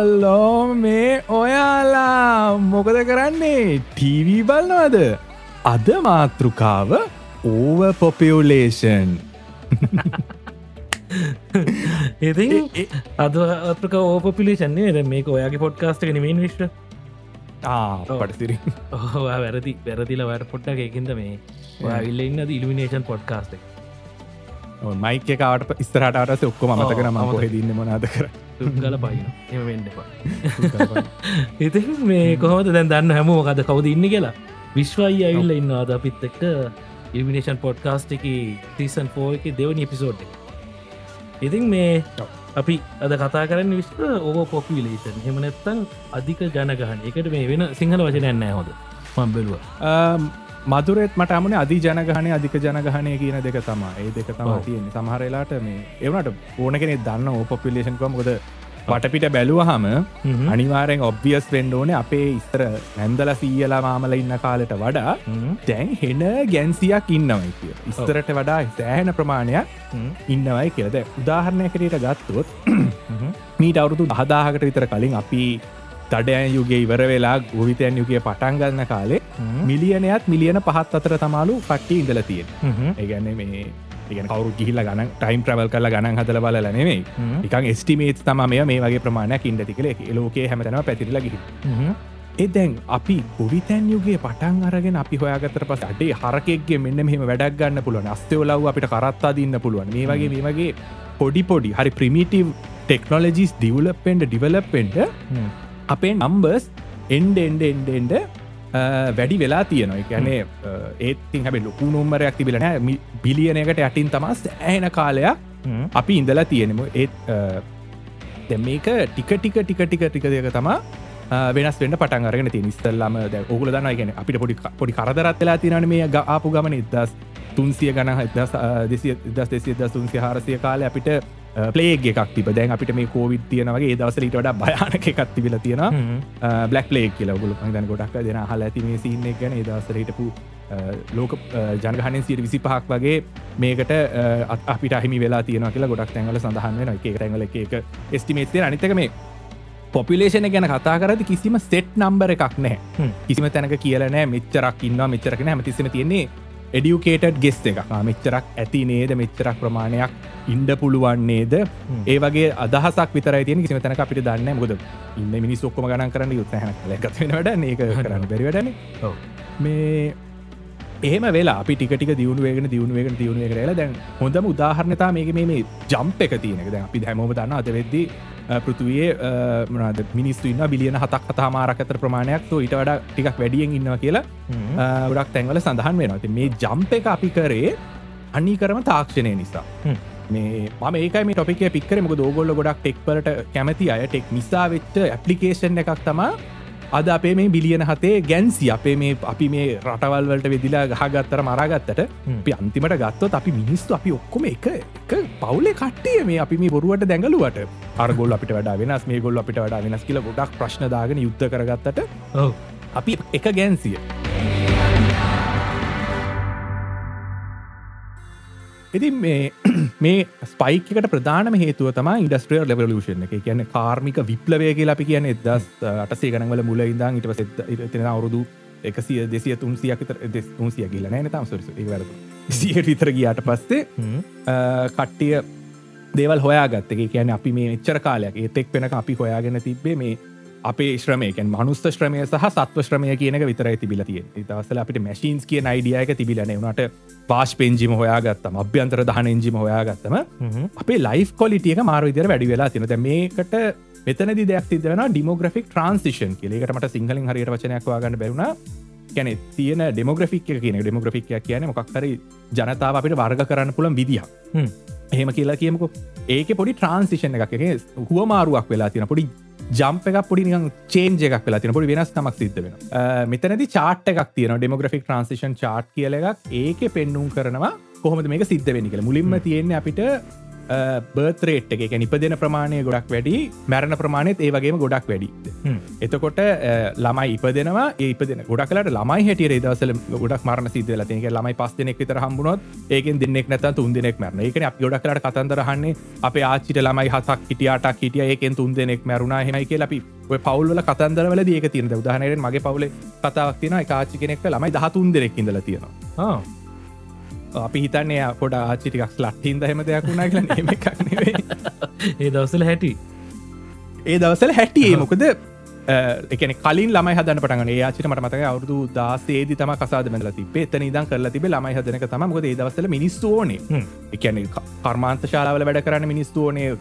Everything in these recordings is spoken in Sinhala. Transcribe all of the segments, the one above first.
හල්ලෝ මේ ඔයාලා. මොකද කරන්නේ? ටීවී බලනවද? අද මාතෘකාව ඕව පොපියුලේෂන් ඉතින් අද අපක ඕපපිලිෂන්නේ මේක ඔයාගේ පොඩ්කාස්ට නෙමෙන් විශ්ට පටසිරි ඕවා වැරදි. වැරදිල වැට පොට්ටක් එකකින්ද මේ ඔයාවිල්ල ඉන්න ඉල්ිනේෂන් පොඩ්කාස්ට මයික කාට ස්තරටට ඔක්කොම මතකන ම කොහෙදන්න මොනාද කර ගල පයින ඉතින් මේ කොහොමද දැන් දන්න හැම මොකද කවද ඉන්න කියලා? විශ්වයි ඇවිල්ල ඉන්න අද අපිත් එක්ක ඉල්මිනේෂන් පොඩ්කාස්ට එක තීසන් පෝ එක දෙවනි එපිසෝඩ් ඉතින් මේ අපි අද කතා කරන්න විශ්ව ඕ පොපිලේෂන් හෙමනැත්තං අධික ජනගහන එකට මේ වෙන සිංහල වචනයන්න හොද මම්බෙලුව මදුරෙත් මට අමන අධි ජනගහනය අධික ජනගහනය කියන දෙක තමා ඒ දෙක තම තියෙන සමහරලාට මේ එවනට ඕන කෙනෙ දන්න ඕපපිලේෂන් කොමකොද වටපිට බැලුවහම අනිවාරෙන් ඔබ්වියස් වෙන්ඩෝන අපේ ඉස්තර නැන්දල සීයලා මාමල ඉන්න කාලට වඩා දැන් හෙන ගැන්සියක් ඉන්නවයි කිය. ඉස්තරට වඩා සෑහෙන ප්‍රමාණයක් ඉන්නවයි කියද උදාහරණය කරට ගත්තොත් මීට අවුරුදු දහදාහකට විතර කලින් අපි තඩයන් යුගේ ඉවර වෙලා ගොවිතයන් යුගේ පටන්ගන්න කාලේ මිලියනයත් මිලියන පහත් අතර තමාලු පට්ටි ඉඳල තියෙන ඒගැන්න මේ ඉගෙන කවරු ගිහිල ගන ටයිම් ප්‍රවල් කල ගණන් හදල බල නෙමේ එකන් ස්ටිමේත් තම මේ මේ වගේ ප්‍රමාණයක් ඉන්ඩති කළ ලෝකේ හැමතන පැතිරල ගිහි එදැන් අපි ගොවිතැන් යුගේ පටන් අරගෙන අපි හොයාගතර පස අඩේ හරකෙක්ගේ මෙන්න මෙහම වැඩක් ගන්න පුළුවන්. අස්තයෝලව් අපිට කරත්තා දින්න පුළුවන්. මේ වගේ මේ වගේ පොඩි පොඩි හරි ප්‍රමිටව් ටෙක්නෝලජිස් ඩිවලපෙන්ඩ ඩිවලපෙන්ඩ අපේ නම්බර්ස් එන්ඩ එන්ඩ එන්ඩ එන්ඩ වැඩි වෙලා තියෙනවා. ගැනේ ඒත්තින් හැබ ලොකු නොම්මරයක් තිබිලන බිලියනකට යටින් තමස් ඇහෙන කාලයක් අපි ඉඳලා තියෙනෙම ඒත් මේක ටික ටික ටික ටික ටික දෙක තමා වෙනස් වෙන්න පටන් අරගෙන ති නිස්තල්ලම ඔගුල දන්න ගෙන අපිට පොඩි පොඩි කරදරත් වෙලා තිරන මේ ආපු ගමන. ඉදස් තුන්සිය ගන දස් දෙසිය දස් දෙසිය දස් තුන්සිය හාරසිය කාල අපිට පලේග එකක් තිබ දැන් අපිට මේ කෝවිත් තියනවගේ දවසලට වඩ භයානක එකක් තිබිල තියෙන බ්ලක් ලේ කියල ගුල ගන ගොඩක් දෙෙන හල ඇති මේ සින්න ගැන. දවසරටපු ලෝක ජනගහනෙන් සිට විසි පහක් වගේ මේකට අපිට අහිමි වෙලා තියෙන කියලා ගොඩක් තැන්වල සඳහන් වෙන එක තැන්වල එක ස්ටිමේත්ය අනිතක මේ පොපිලේෂන ගැන කතා කරද කිසිම සෙට් නම්බර එකක් නෑ කිසිම තැනක කියලනෑ මෙච්චරක් ඉන්න මෙච්චරක හැමතිසම තියන්නේ එඩියුකේටඩ් ගෙස් එක මෙච්චරක් ඇති නේද? මෙච්චරක් ප්‍රමාණයක් ඉන්ඩ පුළුවන් නේද? ඒ වගේ අදහසක් විතර තියන කිසිම තැන අපිට දන්න මුද ඉන්න මිනිස් ඔක්කොම ගණන් කරන්න යුත්හන ලැගත්වෙනට ඒක කරන්න බැරිවැඩන මේ ඒම වෙලා අපි ටිකට දියුණුවේගෙන දියුණුවේගෙන දියුණුව කරලා දැන් හොඳම උදාහරණතා මේක මේ ජම්ප එක තියනක දැන් අපි හැමෝම දන්න අද වෙද්දී පෘතුවයේ මනද මිනිස්සු ඉන්න බිලියන හතක් කතා මාරකතර ප්‍රමාණයක්. තු ඉට වඩා ටිකක් වැඩියෙන් ඉන්නවා කියලා ගොඩක් තැන්වල සඳහන් වෙනති මේ ජම්ප එක අපි කරේ අනි කරම තාක්ෂණය නිසා. මේ ම ඒකම ටොපික පික්කර මොක දෝගොල්ල ගොඩක් ටෙක්වලට කැමති අය ටෙක් නිසා වෙච්ච ඇපලිකේෂන් එකක් තමා අද අපේ මේ බිලියන හතේ ගැන්සි අපේ මේ අපි මේ රටවල්වලට වෙදිලා ගහගත්තර මරාගත්තට අපි අන්තිමට ගත්තොත් අපි මිනිස්තු අපි ඔක්කොම එක පවුලේ කට්ටිය මේ අපි මේ බොරුවට දැඟලුවට. අරගොල් අපිට වඩා වෙනස් මේ ගොල්ල අපිට වඩා වෙනස් කියල ගොඩක් ප්‍රශ්නදාගෙන යුද්ධ කරගත්තට අපි එක ගැන්සිය ඉතින් මේ මේ ස්පයිකට ප්‍රධානම හේතුව තම ඉන්ඩස්ට්‍රියල් ලෙවලූෂන් එක. කියන කාර්මික විප්ලවය කියලා අපි කියන එදස් අටසේ ගනවල මුල ඉදං ඉට පස තින අවුරුදු එකසිය දෙසිය තුන්සියක් තුන්සිය කියල නෑන තම් සොරස වැර සියට විතර ගියාට පස්සේ කට්ටිය දේවල් හොයාගත්ත. එක කියන අපි මේ එච්චර කාලයක් ඒතෙක් පෙනක අපි හොයාගෙන තිබේ මේ අපේ ශ්‍රමයකෙන් මනුස්ත ශ්‍රමය සහ සත්ව ශ්‍රමය කියනක විතරයි තිබිල තිය දවසල අපිට මැශීන්ස් කිය අයිඩියයක තිබිලන වනට පාශ් පෙන්ජිම හොයාගත්තම අභ්‍යන්තර දහන එන්ජිම හොයාගත්තම අපේ ලයි් කොලිටියක මාර විදිර වැඩි වෙලා තිනද මේකට මෙතනදි දෙයක් සිදන ඩිමෝග්‍රෆික් ට්‍රන්සිෂන් කියලෙකටමට සිංහලින් හරියට වචනයක් වාගන්න බැරුණ ගැන තියෙන ඩෙමෝග්‍රෆික් කියන ඩෙමෝග්‍රෆික් කියන මොක්හරි ජනතාව අපිට වර්ග කරන්න පුළන් විදිහ එහෙම කියලා කියමකු. ඒක පොඩි ට්‍රන්සිෂන් එකක්. හුව මාරුවක් වෙලා තින පොඩි ජම්ප එකක් පොඩි චේන්ජ එකක් වෙලා තින පොඩි වෙනස් තමක් සිද්ධ වෙන මෙතනති චාට් එකක් තියන ඩෙමෝග්‍රෆික් ට්‍රන්සිෂන් චාට් කියල එකක්. ඒක පෙන්නුම් කරනවා කොහොමද මේක සිද්ධ වෙනි කළ මුලින්ම තියෙන්නේ අපිට බර්තරේට් එක නිපදෙන ප්‍රමාණය ගොඩක් වැඩි මැරණ ප්‍රමාණයත් ඒ වගේම ගොඩක් වැඩි. එතකොට ළමයි ඉපදෙනවා ඒපදෙන ගොඩක්ලට ළමයි හැටිය දවසල ගොඩක් මරණ සිදල තික ළමයි පස් දෙනෙක් විතර හම්බුණොත් ඒකෙන් දෙන්නෙක් නැත තුන් දෙනෙක් මරන එකන ගොඩක්ලට කතන්දරහන්නේ අප ආචිට ළමයි හතක් හිටියාටක් හිටිය ඒකෙන් තුන් දෙනෙක් මැරුණා හෙමයි කිය අපි පවුල්ල කතන්දරවල දියක තියන. උදාහනයට මගේ පවුල කතාවක් තින කාචි කෙනෙක් ළමයි දහතුන් දෙනෙක් ඉඳල තියෙනවා අපි හිතන්නේ පොඩ ආචිටිකක් ලට්ටින්ද හෙම දෙයක් වුණා කියලා ඒ දවසල හැටි. ඒ දවසල හැටියේ මොකද එකන කලින් ළමයි හදන පටගන යාචිට මට මතක අවුදු දාසේද තම කසාද මැල තිබේ එතන ඉදන් කරලා තිබේ ළමයි හදනක තම ඒ දවසල මිනිස්සු ඕනේ. එකන කර්මාන්ත ශාලාවල වැඩ කරන්න මිනිස්සු ඕනේ.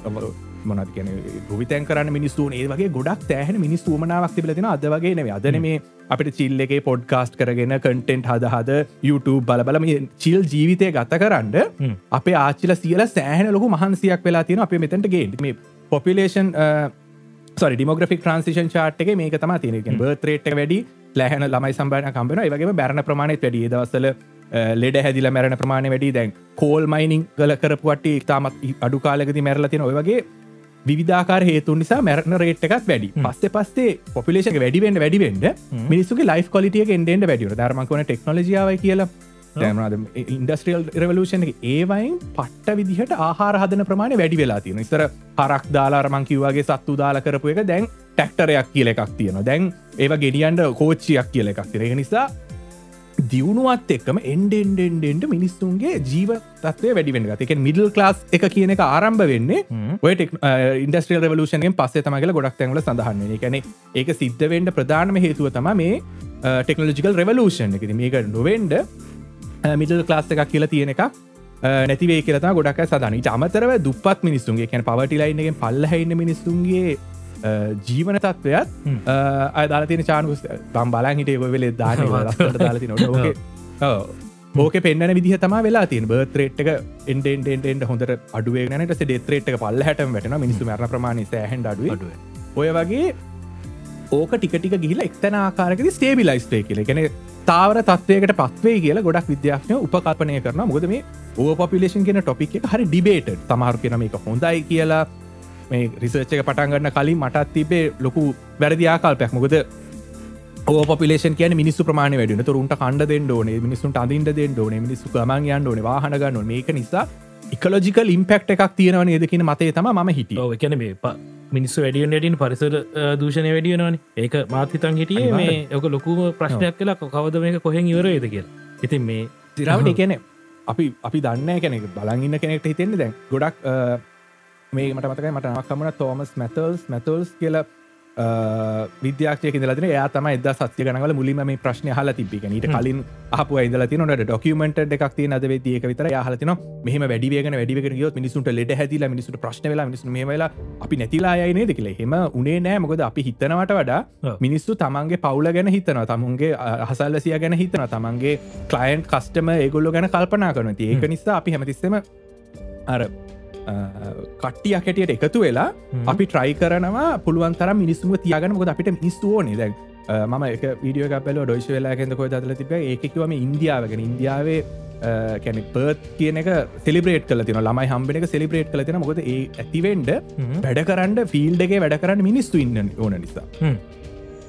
මොනත් කියන ගවිතැන් කරන්න මිනිස්සුන් ඒ වගේ ගොඩක් තෑහන මිනිස්සු මනාවක් තිබලතින අද වගේ නෙවේ අදන මේ අපිට චිල්ලගේ පොඩ්කාස්ට් කරගෙන කටෙන්ට් හද හද YouTube බලබලම චිල් ජීවිතය ගත කරන්න අපේ ආච්චිල සියල සෑහන ලොකු මහන්සියක් වෙලා තියෙන අපේ මෙතැට ගේට මේ පොපිලේෂන් ඩිමෝග්‍රෆික් ට්‍රන්සිෂන් චාට් එක මේක තම තියෙන බර්තරේට් වැඩි ලැහන ළමයි සම්බාන කම්බෙන වගේ බැරණ ප්‍රමාණත් වැඩිය දවසල ලෙඩ හැදිල මැරණ ප්‍රමාණය වැඩි. දැන් කෝල් මයිනිං ගල කරපුට ඉතාමත් අඩු කාලෙකති මැරලතින ඔය වගේ විධාකාර හේතුන් නිසා මැරණ රේට් එකත් වැඩි. පස්සේ පස්සේ පොපිලේෂක වැඩිවෙන්ට වැඩිවෙන්ට මිනිස්සුගේ ලයි් කොලිටිය ෙන්ඩෙන්ට වැඩිය ධර්මකවන ටෙක්නෝජියාව කියලා දැමද ඉන්ඩස්ට්‍රියල් රවලූෂන් එක ඒවයින් පට්ට විදිහට ආහාර හදන ප්‍රමාණය වැඩි වෙලා තියෙන ස්තර හරක් දාලාරමං කිව්වාගේ සත්තු දාලා කරපු එක දැන් ටැක්ටරයක් කියල එකක් තියෙන දැන් ඒව ගෙඩියන්ට කෝච්චියක් කියල එකක් තිරෙන නිසා දියුණුවත් එක්කම එන්ඩෙන්ඩෙන්ඩෙන්ට මිනිස්සුන්ගේ ජීව තත්වය වැඩිවෙන එක මිඩල් ලාස් එක කියන එක ආරම්භ වෙන්නේ ඔය ඉන්ඩස්ට්‍රියල් රවලූෂන්ගෙන් පස්සේ තමගල ගොඩක් තැන්වල සඳහන්න කැනෙ ඒක සිද්ධවෙන්ට ප්‍රධානම හේතුව තම මේ ටෙක්නෝජිකල් රවලූෂන් එක. මේක නොවෙන්ඩ මිඩල් ලාස් එකක් කියලා තියෙන එකක්. නැතිවේ කියලතා ගොඩක් සදනට අමතරව දුපත් මිනිස්සුන්ගේ කැන පවටිලයින්නගෙන් පල්ලහඉන්න මිනිස්සුන්ගේ ජීවන තත්වයත් අදාල තින චානුස් බම් බලන් හිට වෙලේ දාන දාලති නොට ඕක. පෙන්න්න විදිහ තම වෙලා තින් බර්තරේට්ක එන්ඩෙන්ඩෙන්ට හොඳට අඩුවේ නට ඩෙත්‍රේට්ක පල්ල හැට වැටන මිනිසු මරණ ප්‍රමාණ සෑහන් අඩුව ඔය වගේ ඕක ටිකටික ගිහිල එක්තන ආකාරකද ස්ටේබිලයිස්ටේ කියල. කෙනෙ තාවර තත්වයකට පත්වේ කියලා ගොඩක් විද්‍යාශනය උපකල්පනය කරන මුොද මේ ඕ පපිලේෂන් කියෙන ටොපික් එක හරි ඩිබේට තමාරු කෙන මේක හොඳයි කියලා මේ රිසර්ච් එක පටන්ගන්න කලින් මටත් තිබේ ලොකු වැරදි ආකල්පයක්. මොකද පපිලේෂන් කියන මිනිස්සු ප්‍රමාණ වැඩන තුරුන්ට කණ්ඩ දෙන්න ඕනේ මිනිසුන්ට අදින්ට දෙන්න ඕනේ මිනිස්සු ගමන් යන්න ඕනේ වාහනගන්න මේක නිසා එකලෝජිකල් ඉම්පෙක්් එකක් තියෙනව නේදකින මතේ තම ම හිටිය. එකන මේ මිනිස්සු වැඩියන් ඩින් පරිසර දූෂණය වැඩියනවන ඒක මාතිතන් හිටිය මේ යක ලොකුම ප්‍රශ්නයක් කියලා කවද මේක කොහෙන් ඉවරේද කිය ඉතින් මේ තිරාවට එකන අපි අපි දන්න කෙනෙක් බලගන්න කෙනෙක්ට හිතෙන්නේ දැන්. ගොඩක් මේ මට මතකයි මට අක්කමන තෝමස් මැතල්ස් මැතල්ස් කියලා විද්‍යාක්ෂය දලන යා තම එද සත්‍ය ගනවල මුලිම මේ ප්‍රශ්න හල තිබික නීට කලින් අප ඉදල තිනට ඩොකමට එකක් නද ේක විතර හලතින මෙහම වැඩිවේගන වැඩිවක මිනිසුන්ට ලෙඩ හැදිල මිනිසුට ප්‍රශ්න වෙලා මිනිසු මේවෙලා අපි නැතිලා අයනේ දෙකල හෙම උනේ නෑ. මොකද අපි හිතනවට වඩා මිනිස්සු තමන්ගේ පවුල ගැන හිතනවා. තමුන්ගේ අහසල්ලසිය ගැන හිතන තමන්ගේ කලයින්් කස්ටම ඒගොල්ලො ගැන කල්පනා කරනති ඒක නිසා අපි හැමතිස්සම අර කට්ටියක් හැටියට එකතු වෙලා අපි ට්‍රයි කරනවා පුළුවන් තර මිනිස්සුම තියාගන මොද අපිට මිනිස්තුවෝ නිද මම එක වීඩියෝ කපල ඩොයිශ වෙලා කෙන්දකො දල තිබ ඒකවම ඉන්දියාවගෙන ඉන්දියාවේ කැනෙ පර්ත් කියන එක සෙලිබ්‍රේට් කල තින ළමයි හම්බෙන එක සෙලිබ්‍රේට් කල තින මොකද ඒ ඇතිවෙන්ඩ වැඩ කරන්න ෆිල්ඩ එක වැඩ කරන්න මිනිස්තු ඉන්න ඕන නිසා.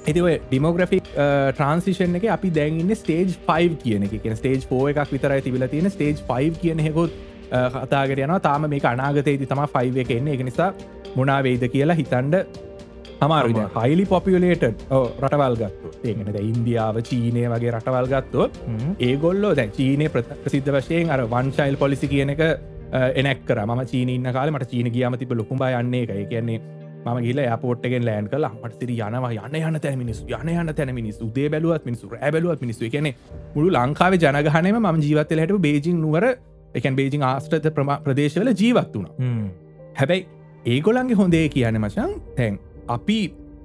ඇතිව ඩිමෝග්‍රෆික් ට්‍රන්සිෂන් එක අපි දැන්න්න ස්ටේජ් 5 කියන එක. කියෙන ස්ටේජ් පෝ එකක් විතරයි තිබල තියෙන ස්ටේජ් 5 කියන හෙකොත් කතාගර යන තාම මේ අනාගතයේති තම ෆයිව එක එන්නේ. එක නිසා මොනාවේද කියලා හිතන්ඩ හමාරු හයිලි පොපියලේට රටවල් ගත්තු ඒකනද ඉන්දියාව චීනය වගේ රටවල් ගත්තොත් ඒගොල්ලෝ දැ චීනය ප්‍රසිද්ධ වශයෙන් අර වංශයිල් පොලිසි කියන එක එනක් ම චීනන්න කාල මට චීන ගියාම තිබ ලොකුබා යන්නේ එක කියන්නේ ම ගිල පෝට්ගෙන් ලෑන් කල මට යනවා. යන යන තැන මිනිස් යන යන තැන මිනිස් දේ බැලුවත් මිනිසු ඇබලුවත් මිනිස්සු. කියන මුළු ලංකාව ජනගහනම ම ජීවත්තලට බේජිං නුවර එකන් බේජිං ආස්ට්‍රත ප්‍රදේශවල ජීවත් වුණ. හැබැයි ඒගොලන්ගේ හොඳේ කියන මචන් තැන් අපි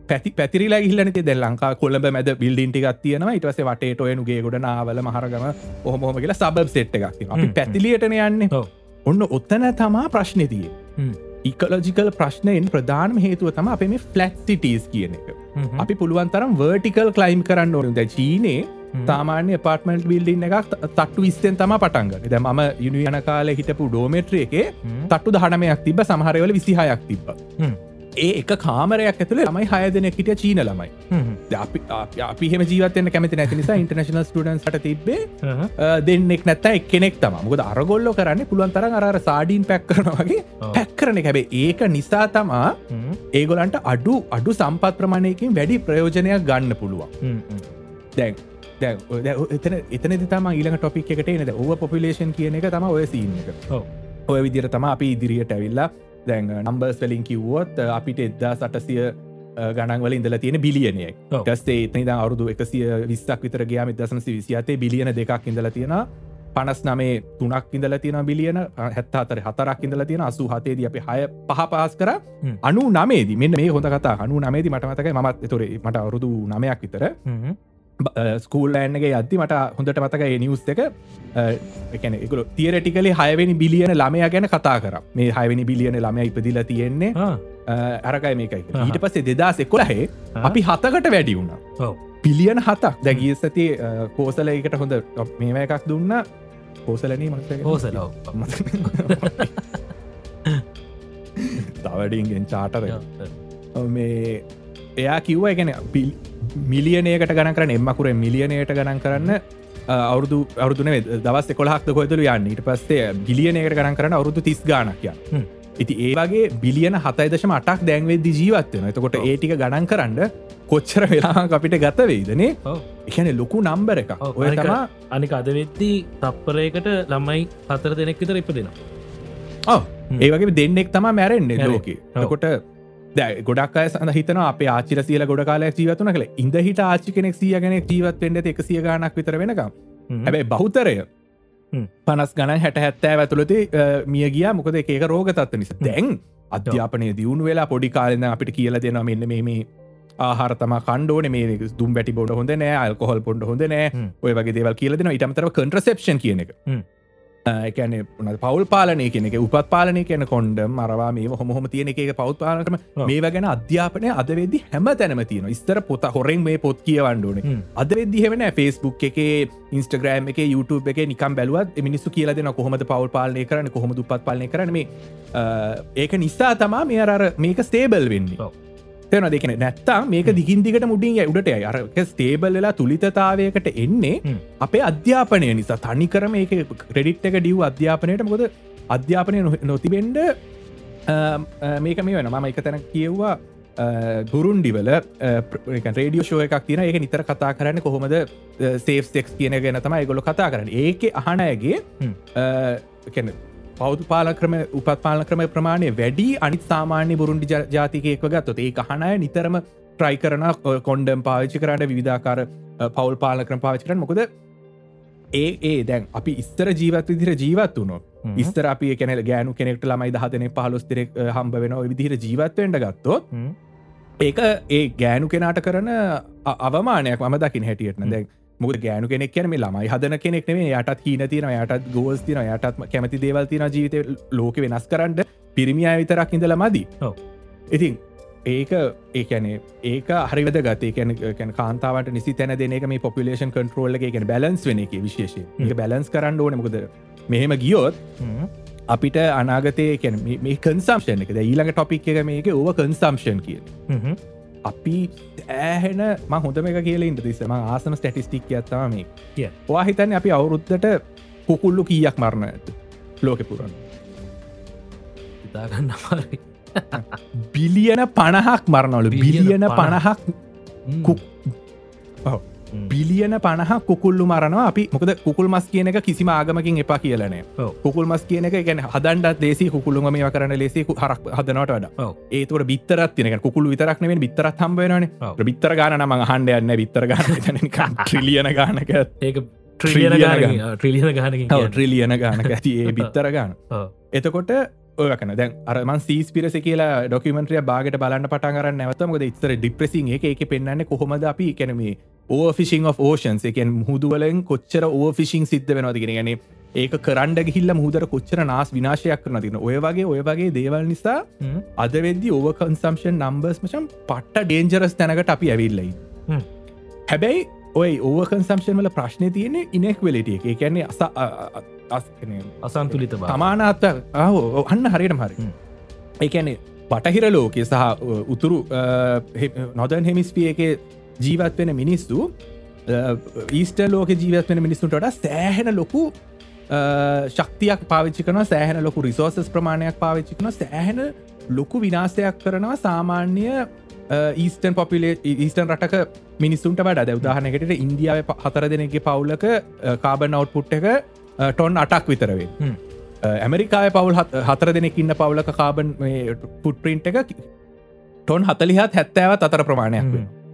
පැති පැතිරිලා හිල්ලනති දෙ ලංකා කොළඹ මැද බිල්ඩින්ටි ගත්තියන ඉටවස වටේට ඔයනුගේ ගොඩ නාවල මහරගම ඔහොමොම කියලා සබබ් සෙට් එකක් අපි පැතිලියටන යන්නේ. ඔන්න ඔත්තන තමා ප්‍රශ්නතිය ඉකලෝජිකල් ප්‍රශ්නයෙන් ප්‍රධානම හේතුව තම අපේ මේ ෆලක්සිටස් කියන එක. අපි පුළුවන් තරම් වර්ටිකල් කලයිම් කරන්න ඕනද චීනේ සාමාන්‍ය පාර්ටමට බිල්ඩින්න එකක් තට්ටු විස්තෙන් තම පටන්ග ද ම යුනි යන කාල හිටපු ඩෝමෙට්‍රිය එක තට්ටු දහනමයක් තිබ සමහරවල විසිහයක් තිබ්බ. ඒ එක කාමරයක් ඇතුළ ළමයි හය දෙන හිට චීන ළමයි. අපි අපි හෙම ජීවතන කැමති නැති නිසා ඉන්ටර්නශනල් ස්ටඩන්ට තිබේ දෙන්නෙක් නැත්ත එක්කෙනෙක් තම මුකද අරගොල්ල කරන්න පුළුවන් තරන් අර සාඩීන් පැක් කරනවගේ පැක් කරන හැබේ ඒක නිසා තමා ඒගොලන්ට අඩු අඩු සම්පත් ප්‍රමාණයකින් වැඩි ප්‍රයෝජනයක් ගන්න පුළුවන්. දැන් එතන එතන තම ඊලක ටොපික් එකට නද ඔව පොපිලේෂන් කියන එක තම ඔය සිීන එක. ඔය විදිර තම අපි ඉදිරියට ඇවිල්ලා දැන් නම්බර්ස් වලින් කිව්වොත් අපිට එද්දා සටසිය ගණන්වල ඉඳල තියෙන බිලියනයක් ටස්ේ එතනිද අවුදු එකසිය විස්සක් විතර ගයාම දසනසි විසිතේ බිලියන දෙකක් ඉඳල තියෙන පනස් නමේ තුනක් ඉඳල තියෙන බිලියන හැත්තාතර හතරක් ඉඳල තියෙන අසු හතේද අප හය පහ පහස් කර. අනු නමේද මෙන්න මේ හොඳ කතා අනු නමේද මටමතකයි මත් තොරේ මට අවුරුදු නමයක් විතර ස්කූල්ලෑන්ගේ අද්දි මට හොඳට මතක නිවස් එක. එකන එකල තියරටිකලේ හයවෙනි බිලියන ළමය ගැන කතා කර. මේ හයවෙනි බිලියන ළමය ඉපදිල තියෙන්නේ අරකයි මේකයි ඊට පස්සේ දෙදස් එකොලහේ අපි හතකට වැඩි වුණ. පිලියන හතක්. දැගිය සති කෝසල එකට හොඳ මේම එකක් දුන්න. කෝසලනී මත හෝසල තවඩින්ගෙන් චාටර මේ එයා කිව්ව පිල් මිලියනයකට ගන කරන එම්මකුර මිලියනයට ගණන් කරන්න අවුදු අවුදුන දවස් කොලහක් කොතුල යන්න. ඊට පස්සේ බිලියනයකට ගණන් කරන අවුදු තිස් ගානක්ය ඉති ඒවාගේ බිලියන හතයිදශම අටක් දැන්වෙද්දි ජීවත්වන එතකොට ඒටික ගණන් කරන්න කොච්චර වෙලා අපිට ගත වෙයිදනේ එකන ලොකු නම්බර එක ඔය තමා අනික අද වෙද්දී තප්පරයකට ළමයි හතර දෙනෙක් විතර ඉප දෙෙනවා ඒවගේ දෙන්නෙක් තමා මැරෙන්න්නේ ලෝකේ. කොට දැ ගොඩක් අය සඳ හිතන අප ආචිර සියල ගොඩ කාලයක් ජීවතුන කළ ඉඳ හිට ආචි කෙනෙක් සිය ගැන ජීවත් වෙන්ඩ එක සිය ගනක් විතර වෙනකම්. හැබැයි බහුතරය පනස් ගණන් හැට හැත්තෑ ඇතුළති මිය ගිය. මොකද ඒක රෝග තත්ව නිසා. දැන් අධ්‍යාපනය දියුණු වෙලා පොඩි කාලන අපිට කියල දෙනවා මෙන්න මේ ආහරතම කණ්ඩෝන මේ දුම් බැටි බොඩ හොඳ නෑ අල්කොහල් පොඩ හොඳ නෑ. ඔය වගේ දේවල් කියලදෙන ඉටමතර කන්ට්‍රසප්ෂන් කියන එක එකන පවල් පාලනය කෙනෙ උපත් පාලනය කියන කොන්ඩ මරවා මේ හොම තියෙන එක පෞත් පාලනකම මේ ගැන අධ්‍යාපනය අදවෙදදි හැම තැනම තියෙන ස්තර පොත හොරෙන් මේ පොත් කියවන්ඩුවන අද වෙදදි හෙවන ෆස්බුක් එක ඉන්ස්ටග්‍රම් එක YouTube එක නිකම් බැලුවත් මිනිස්සු කියල දෙන කොහොමද පවල් පාලනය කරන කොහොම දුපත් පාලනය කරන මේ ඒක නිසා තමා මේ අර මේක ස්ටේබල් වෙන්නේ තෙන දෙකන නැත්තා මේක දිගින්දිකට මුඩින් උඩට අරක ස්ටේබල්ලලා තුළිතතාවයකට එන්නේ අපේ අධ්‍යාපනය නිසා. තනි කරම ඒක ක්‍රෙඩිට් එක ඩියව් අධ්‍යාපනයට. මොකද අධ්‍යාපනය නොතිබෙන්ඩ මේක මේ වෙන මම එක තැන කියව්වා ගුරුන්ඩිවල රේඩිය ෂෝ එකක් තින ඒක නිතර කතා කරන්න කොහොමද සේෆ් තෙක්ස් කියන ගැන තම ගොල කතා කරන්න. ඒක අහනයගේ පෞදු පාල ක්‍රම උපත් පාල ක්‍රම ප්‍රමාණය වැඩි අනිත් සාමාන්‍ය බුරුන්ඩි ජාතිකයෙක්ව ගත්තොත් ඒ කහනය නිතරම ට්‍රයි කරන කොන්ඩම් පාවිච්චි කරට විධාකාර පවල් පාල ක්‍රම පාවිචි කරන මොකද ඒ ඒ දැන් අපි ඉස්තර ජීවත් විදිර ජීවත් වුණො ඉස්තර අපි කෙනෙ ගෑනු කෙනෙක්ට ළමයි දහතන පහලොස්තරෙක් හම්බ වෙන විදිහර ජීවත්වයට ගත්තොත් ඒක ඒ ගෑනු කෙනාට කරන අවමානයක් මම දකින හැටියටන දැන් මුද ගෑනු කෙනෙක් කියන මේ ළමයි හදන කෙනෙක් නේ යටත් හීන තින යටත් ගෝස් තින යටත් කැමති දේවල් තින ජීවිත ලෝක වෙනස් කරන්න. පිරිමිය විතරක් ඉඳල මදි. ඉතින් ඒක ඒකැනේ ඒක හරිවද ගතේ කැන කාන්තාවට නිසි තැන දෙනක මේ පොපිලේෂන් කන්ට්‍රෝල්ල එක බැලන්ස් වෙන එක විශේෂය ඒ බැලන්ස් කරන්න ඕන. මොකද මෙහෙම ගියොත් අපිට අනාගතය කැන මේ කන්සම්ෂන් එක. ඊළඟ ටොපික් එක මේක ඕව කන්සම්ෂන් කිය අපි ඇහෙන හොඳම එක කියල ඉට තිස්සම ආසන ස්ටටිස්ටික් ඇත්තම කිය වා හිතන්න අපි අවුරුද්ධට කුකුල්ලු කීයක් මරණ ඇත ලෝක පුරන්න ඉතාගන්න බිලියන පණහක් මරණවලු. බිලියන පණහක් බිලියන පණහ කුකුල්ලු මරනවා. අපි මොකද කුකුල් මස් කියන එක කිසිම ආගමකින් එපා කියලනේ කුකුල් මස් කියන එක ගැන හදන්ඩ දේසි කුකුළුම මේ කරන ලෙසි හරක් හදනට වඩ. ඒතුට බිත්තරත් තින කුකුළු විතරක්නේ බිත්තරත් හම්බේනන බිත්තර ගාන නම හන්ඩයන්න බිත්තර ගාන ට්‍රිලියන ගානක. ඒක ට්‍රිලියන ගාන. ට්‍රිලියන ගානක ට්‍රිලියන ගානක ඇති ඒ බිත්තර ගාන. එතකොට ඔයකන දැන් අරමන් සීස් පිරස කියලා ඩොකමට්‍රිය බාගට බලන්න පටන් කරන්න නැවතමද ඉතර ඩිප්‍රසින් එක. එක පෙන්න්න කොහොමද අපි? කැනමේ ඕෆිසිං of ඕෂන්ස් එකෙන් මුහදුවලෙන් කොච්චර ඕෆිසිං සිද්ධ වෙනවාද ගෙන ගැන ඒක කරන්ඩ ගිහිල්ල මුහදර කොච්චර නාස් විනාශයක් කරන තින ඔය වගේ ඔය වගේ දේවල් නිසා අද වෙද්දි ඕව කන්සම්ෂන් නම්බර්ස් මචම් පට්ට ඩේන්ජරස් තැනකට අපි ඇවිල්ලයි. හැබැයි ඔය ඕව කන්සම්ෂන් වල ප්‍රශ්නය තියෙන ඉනෙක් වෙලටිය එක කියන්නේ අස අසන්තුලිත බා සමානාත්ත අන්න හරියට හරි. ඒකැනෙ පටහිර ලෝකෙ සහ උතුරු නොදන් හෙමිස්පිය එක ජීවත් වෙන මිනිස්සු ඊස්ට ලෝක ජීවත් වෙන මිනිස්සුන්ට සෑහෙන ලොකු ශක්තියක් පාවිච්චි කන සෑහන ලොකු රිසෝසස් ප්‍රමාණයක් පාවිච්චි කන සෑහෙන ලොකු විනාසයක් කරනවා සාමාන්‍ය ඊස්ටන් පොපිලේ ඊස්ටන් රටක මිනිස්සුන්ට වඩ උදාහනකට ඉන්දියාව හතර දෙනෙගේ පවුලක කාබන් අවට්පුට් එක ටොන් අටක් විතරවේ. ඇමරිකාය පවුල් හත- හතර දෙනෙක් ඉන්න පවුලක කාබන් පුට්ප්‍රින්ට් එක ටොන් හතලිහත් හැත්තෑවත් අතර ප්‍රමාණයක් වෙනවා.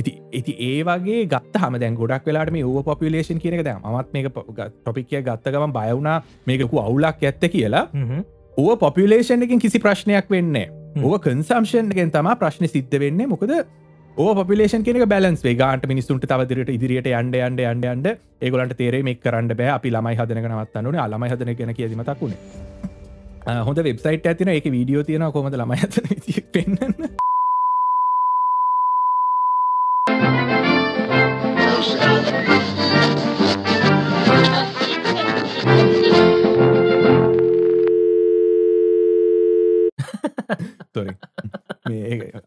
ඉති ඉති ඒ වගේ ගත් හම දැන් ගොඩක් වෙලාට මේ ඕ පොපිලේෂන් කියනක දැ මත් මේක ටොපික්ය ගත්තගම බයවුනා මේකකු අවුලක් ඇත්ත කියලා. ඕ පොපිලේෂන් එකින් කිසි ප්‍රශ්නයක් වෙන්න ඕ කන්සම්ෂන් එකෙන් තම ප්‍රශ්න සිද්ධ වෙන්න. මොකද ඕ පොපිලේෂන් කෙනෙක බැලන්ස් වේ ගාන්ට මිනිස්සුන්ට තවදිරට ඉදිරියට අන්ඩ අන්ඩ අන්ඩ අන්ඩ ඒගොලන්ට තේරේ මේ කරන්න බෑ. අපි ළමයි හදනක නවත්තන්නන අලමයි හදන කෙන කියදීමතක් වුණේ හොඳ වෙබ්සයිට ඇතින. එක වීඩියෝ තියෙන කොමද ළමයි පෙන්න්න තොර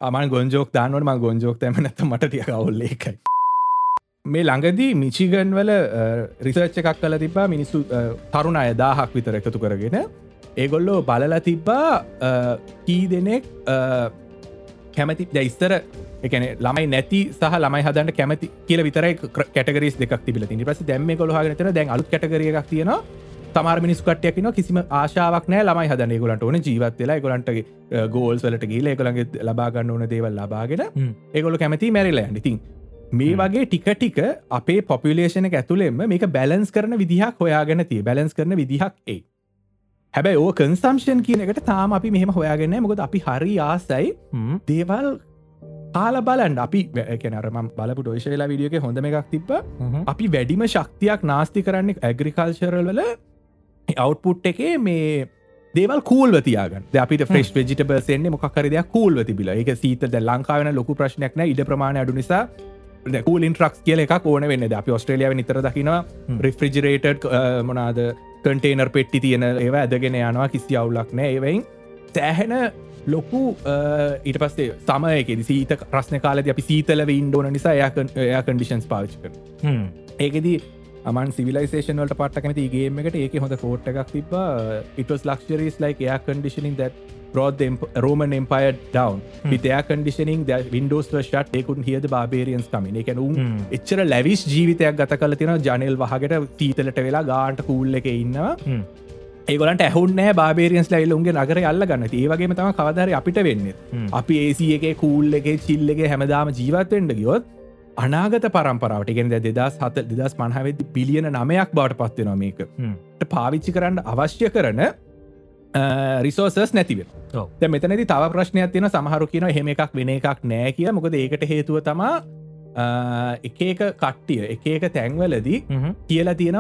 අමන් ගොන්ජෝක් දානුවට ම ගොන්ජෝක් තැම නැත මට ටිය කවුල්ල එකයි මේ ළඟදී මිචිගන් වල රිසර්ච් එකක් කල තිබා මිනිස්සු අ, තරුණ අය දාහක් විතර එකතු කරගෙන. ඒගොල්ලෝ බලලා තිබ්බා අ, කී දෙනෙක් අ, කැමති දැයිස්තර එකන ළමයි නැති සහ ළමයි හදන්න කැමති කියල විතර කටගරස් දෙක් තිබල ති පස දැම්ම කොළහගනතන දැන් අලුත් කටගරිය එකක් තියෙනවා. තමාර මිනිස් කටයකින කිසිම ආශාවක් නෑ ළමයි හදන ගොලට ඕන ජීවත් වෙලා ගොලන්ටගේ ගෝල්ස් වලට ගීල එකළගේ ලබාගන්න ඕන දේවල් ලබාගෙන ඒගොල කැමති මැරිලා ඉතින් මේ වගේ ටික ටික අපේ පොපිලේෂන ඇතුළෙම මේක බැලන්ස් කරන විදිහක් හොයාගෙන තිය. බැලන්ස් කරන විදිහක් ඒ හැබැයි ඕ කන්සම්ෂන් කියන එකට තාම අපි මෙහම හොයාගෙන මොකද අපි හරි ආසයි. දේවල් කාල බලන්ඩ අපි කැනරම බලපු ඩෝෂයලා විඩියක හොඳම එකක් තිබ අපි වැඩිම ශක්තියක් නාස්ති කරන්නේ ඇග්‍රිකල්ශරල් වල අවට්පුට් එකේ මේ දේවල් කූල් තියාගන් අපිට ෆ්‍රෙස්් වෙජිටබර්සෙන්නේ මොකක්කර දෙයක් කූල් තිබිල. එක සීත ද ලංකාවන ලොකු ප්‍රශ්නයක්න ඉඩ ප්‍රමාණ අඩු නිසා කූලින් ට්‍රක්ස් කියල එක ඕන වෙන්න. අපි ඔස්ට්‍රලියාව නිතර දකිනවා රිෆ්‍රිජරේටඩ් මොනාද කටේනර් පෙට්ටි තියෙන ඒවා ඇදගෙන යනවා කිසි අවුලක් නෑ. ඒවයින් සෑහෙන ලොකු ඊට පස්සේ සමයක සීත ප්‍රශ්න කාලද අපි සීතලව ඉන්ඩෝන නිසා එයා කන්ඩිෂන්ස් පාච්ක ඒකෙදී අමන් සිවිලයිසේෂන් වලට පට්ටකැති ගේම එකට ඒක හොඳ කෝට් එකක් තිබ ඉටස් ලක්ෂරීස් ලයික් එයා conditioning that brought the Roman Empire down. Hmm. with air conditioning the windows were shut they couldn't hear the barbarians coming. කියන්නේ උන් එච්චර ලැවිස් ජීවිතයක් ගත කල තියෙන ජනල් වහකට තීතලට වෙලා ගාන්ට කූල් එක ඉන්නවා. ඒගලට ඇහුන්නෑ බාබේරියන්ස් ලයිල් උන්ගේ නගර අල්ල ගන්න ඒවගේ තම කවදර අපිට වෙන්න. අපි ඒසි එක කූල් එක චිල්ලගේ හැමදාම ජීවත්වෙන්ට ගියොත් අනාගත පරම්පරාවට ගෙන දෙදස් හත දෙදස් මන්හවෙද පිලියන නමයක් බවට පත්වෙනවා මේක. පාවිච්චි කරන්න අවශ්‍ය කරන රිසෝසස් නැතිව. මෙතනති තව ප්‍රශ්නයක් තියෙන සමහරු කියන හෙම එකක් වෙන එකක් නෑ කිය මොකද ඒකට හේතුව තමා එක එක කට්ටිය එක එක තැන්වලදී කියලා තියෙන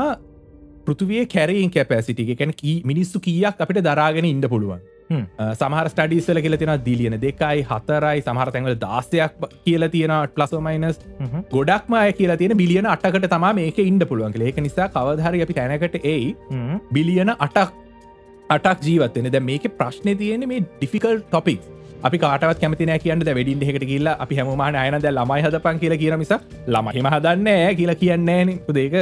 පෘතුවේ කැරයින් කැපැසිටි එකැන මිනිස්සු කියක් අපිට දරාගෙන ඉන්න පුළුවන්. සමහර ස්ටඩිස්සල කියල තියෙන දිලියන දෙකයි හතරයි සමහර තැන්වල දාස්යක් කියලා තියෙන ප්ලසෝමයිනස් ගොඩක්ම අය කියලා තියෙන බිලියන අටකට තම මේක ඉන්න පුළුවන්. ඒක නිසා කවදහරි අපි තැනකට එයි. බිලියන අටක් අටක් ජීවත්වෙන ද මේක ප්‍රශ්නය තියෙන මේ ඩිෆිකල් ටොපික් අපි කාටවත් කැමතිනෑ කියන්න. වැඩින් එකට කියලා අපි හැමමාන අයනද ළමයි හදපන් කියලා කියන මිස ළමහිම හදන්න කියලා කියන්නේ ඒක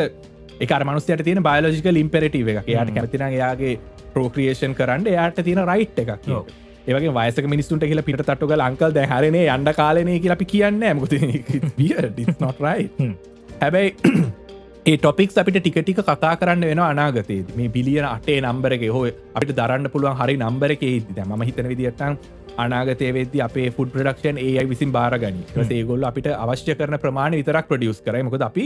එක මනුස්යට තියෙන බයලෝජිකල් ඉම්පෙරටව එක යාට කැමතින යාගේ ප්‍රෝක්‍රියේෂන් කරන්න. යාට තියෙන රයිට් එකක්. ඒවගේ වයසක මිනිස්සුන්ට කියලා පිට තට්ටුක ලංකල් දැහරනේ අන්ඩ කාලනය කියලා අපි කියන්න මුද නොටරයි. හැබැයි ඒ ටොපික් අපිට ටිකටික කතා කරන්න වෙන අනාගතේ මේ බිලියන අටේ නම්බරක හෝ අපිට දරන්න පුළුවන් හරි නම්බරක ද ම හිතන විදිටන් අනාගතය වෙද අපේ ෆුඩ ප්‍රඩක්ෂන් ඒ අයි විසින් බාරගනි. ඒගොල්ල අපිට අවශ්‍ය කරන ප්‍රමාණ විතරක් ප්‍රඩියස් කරයි. මොකද අපි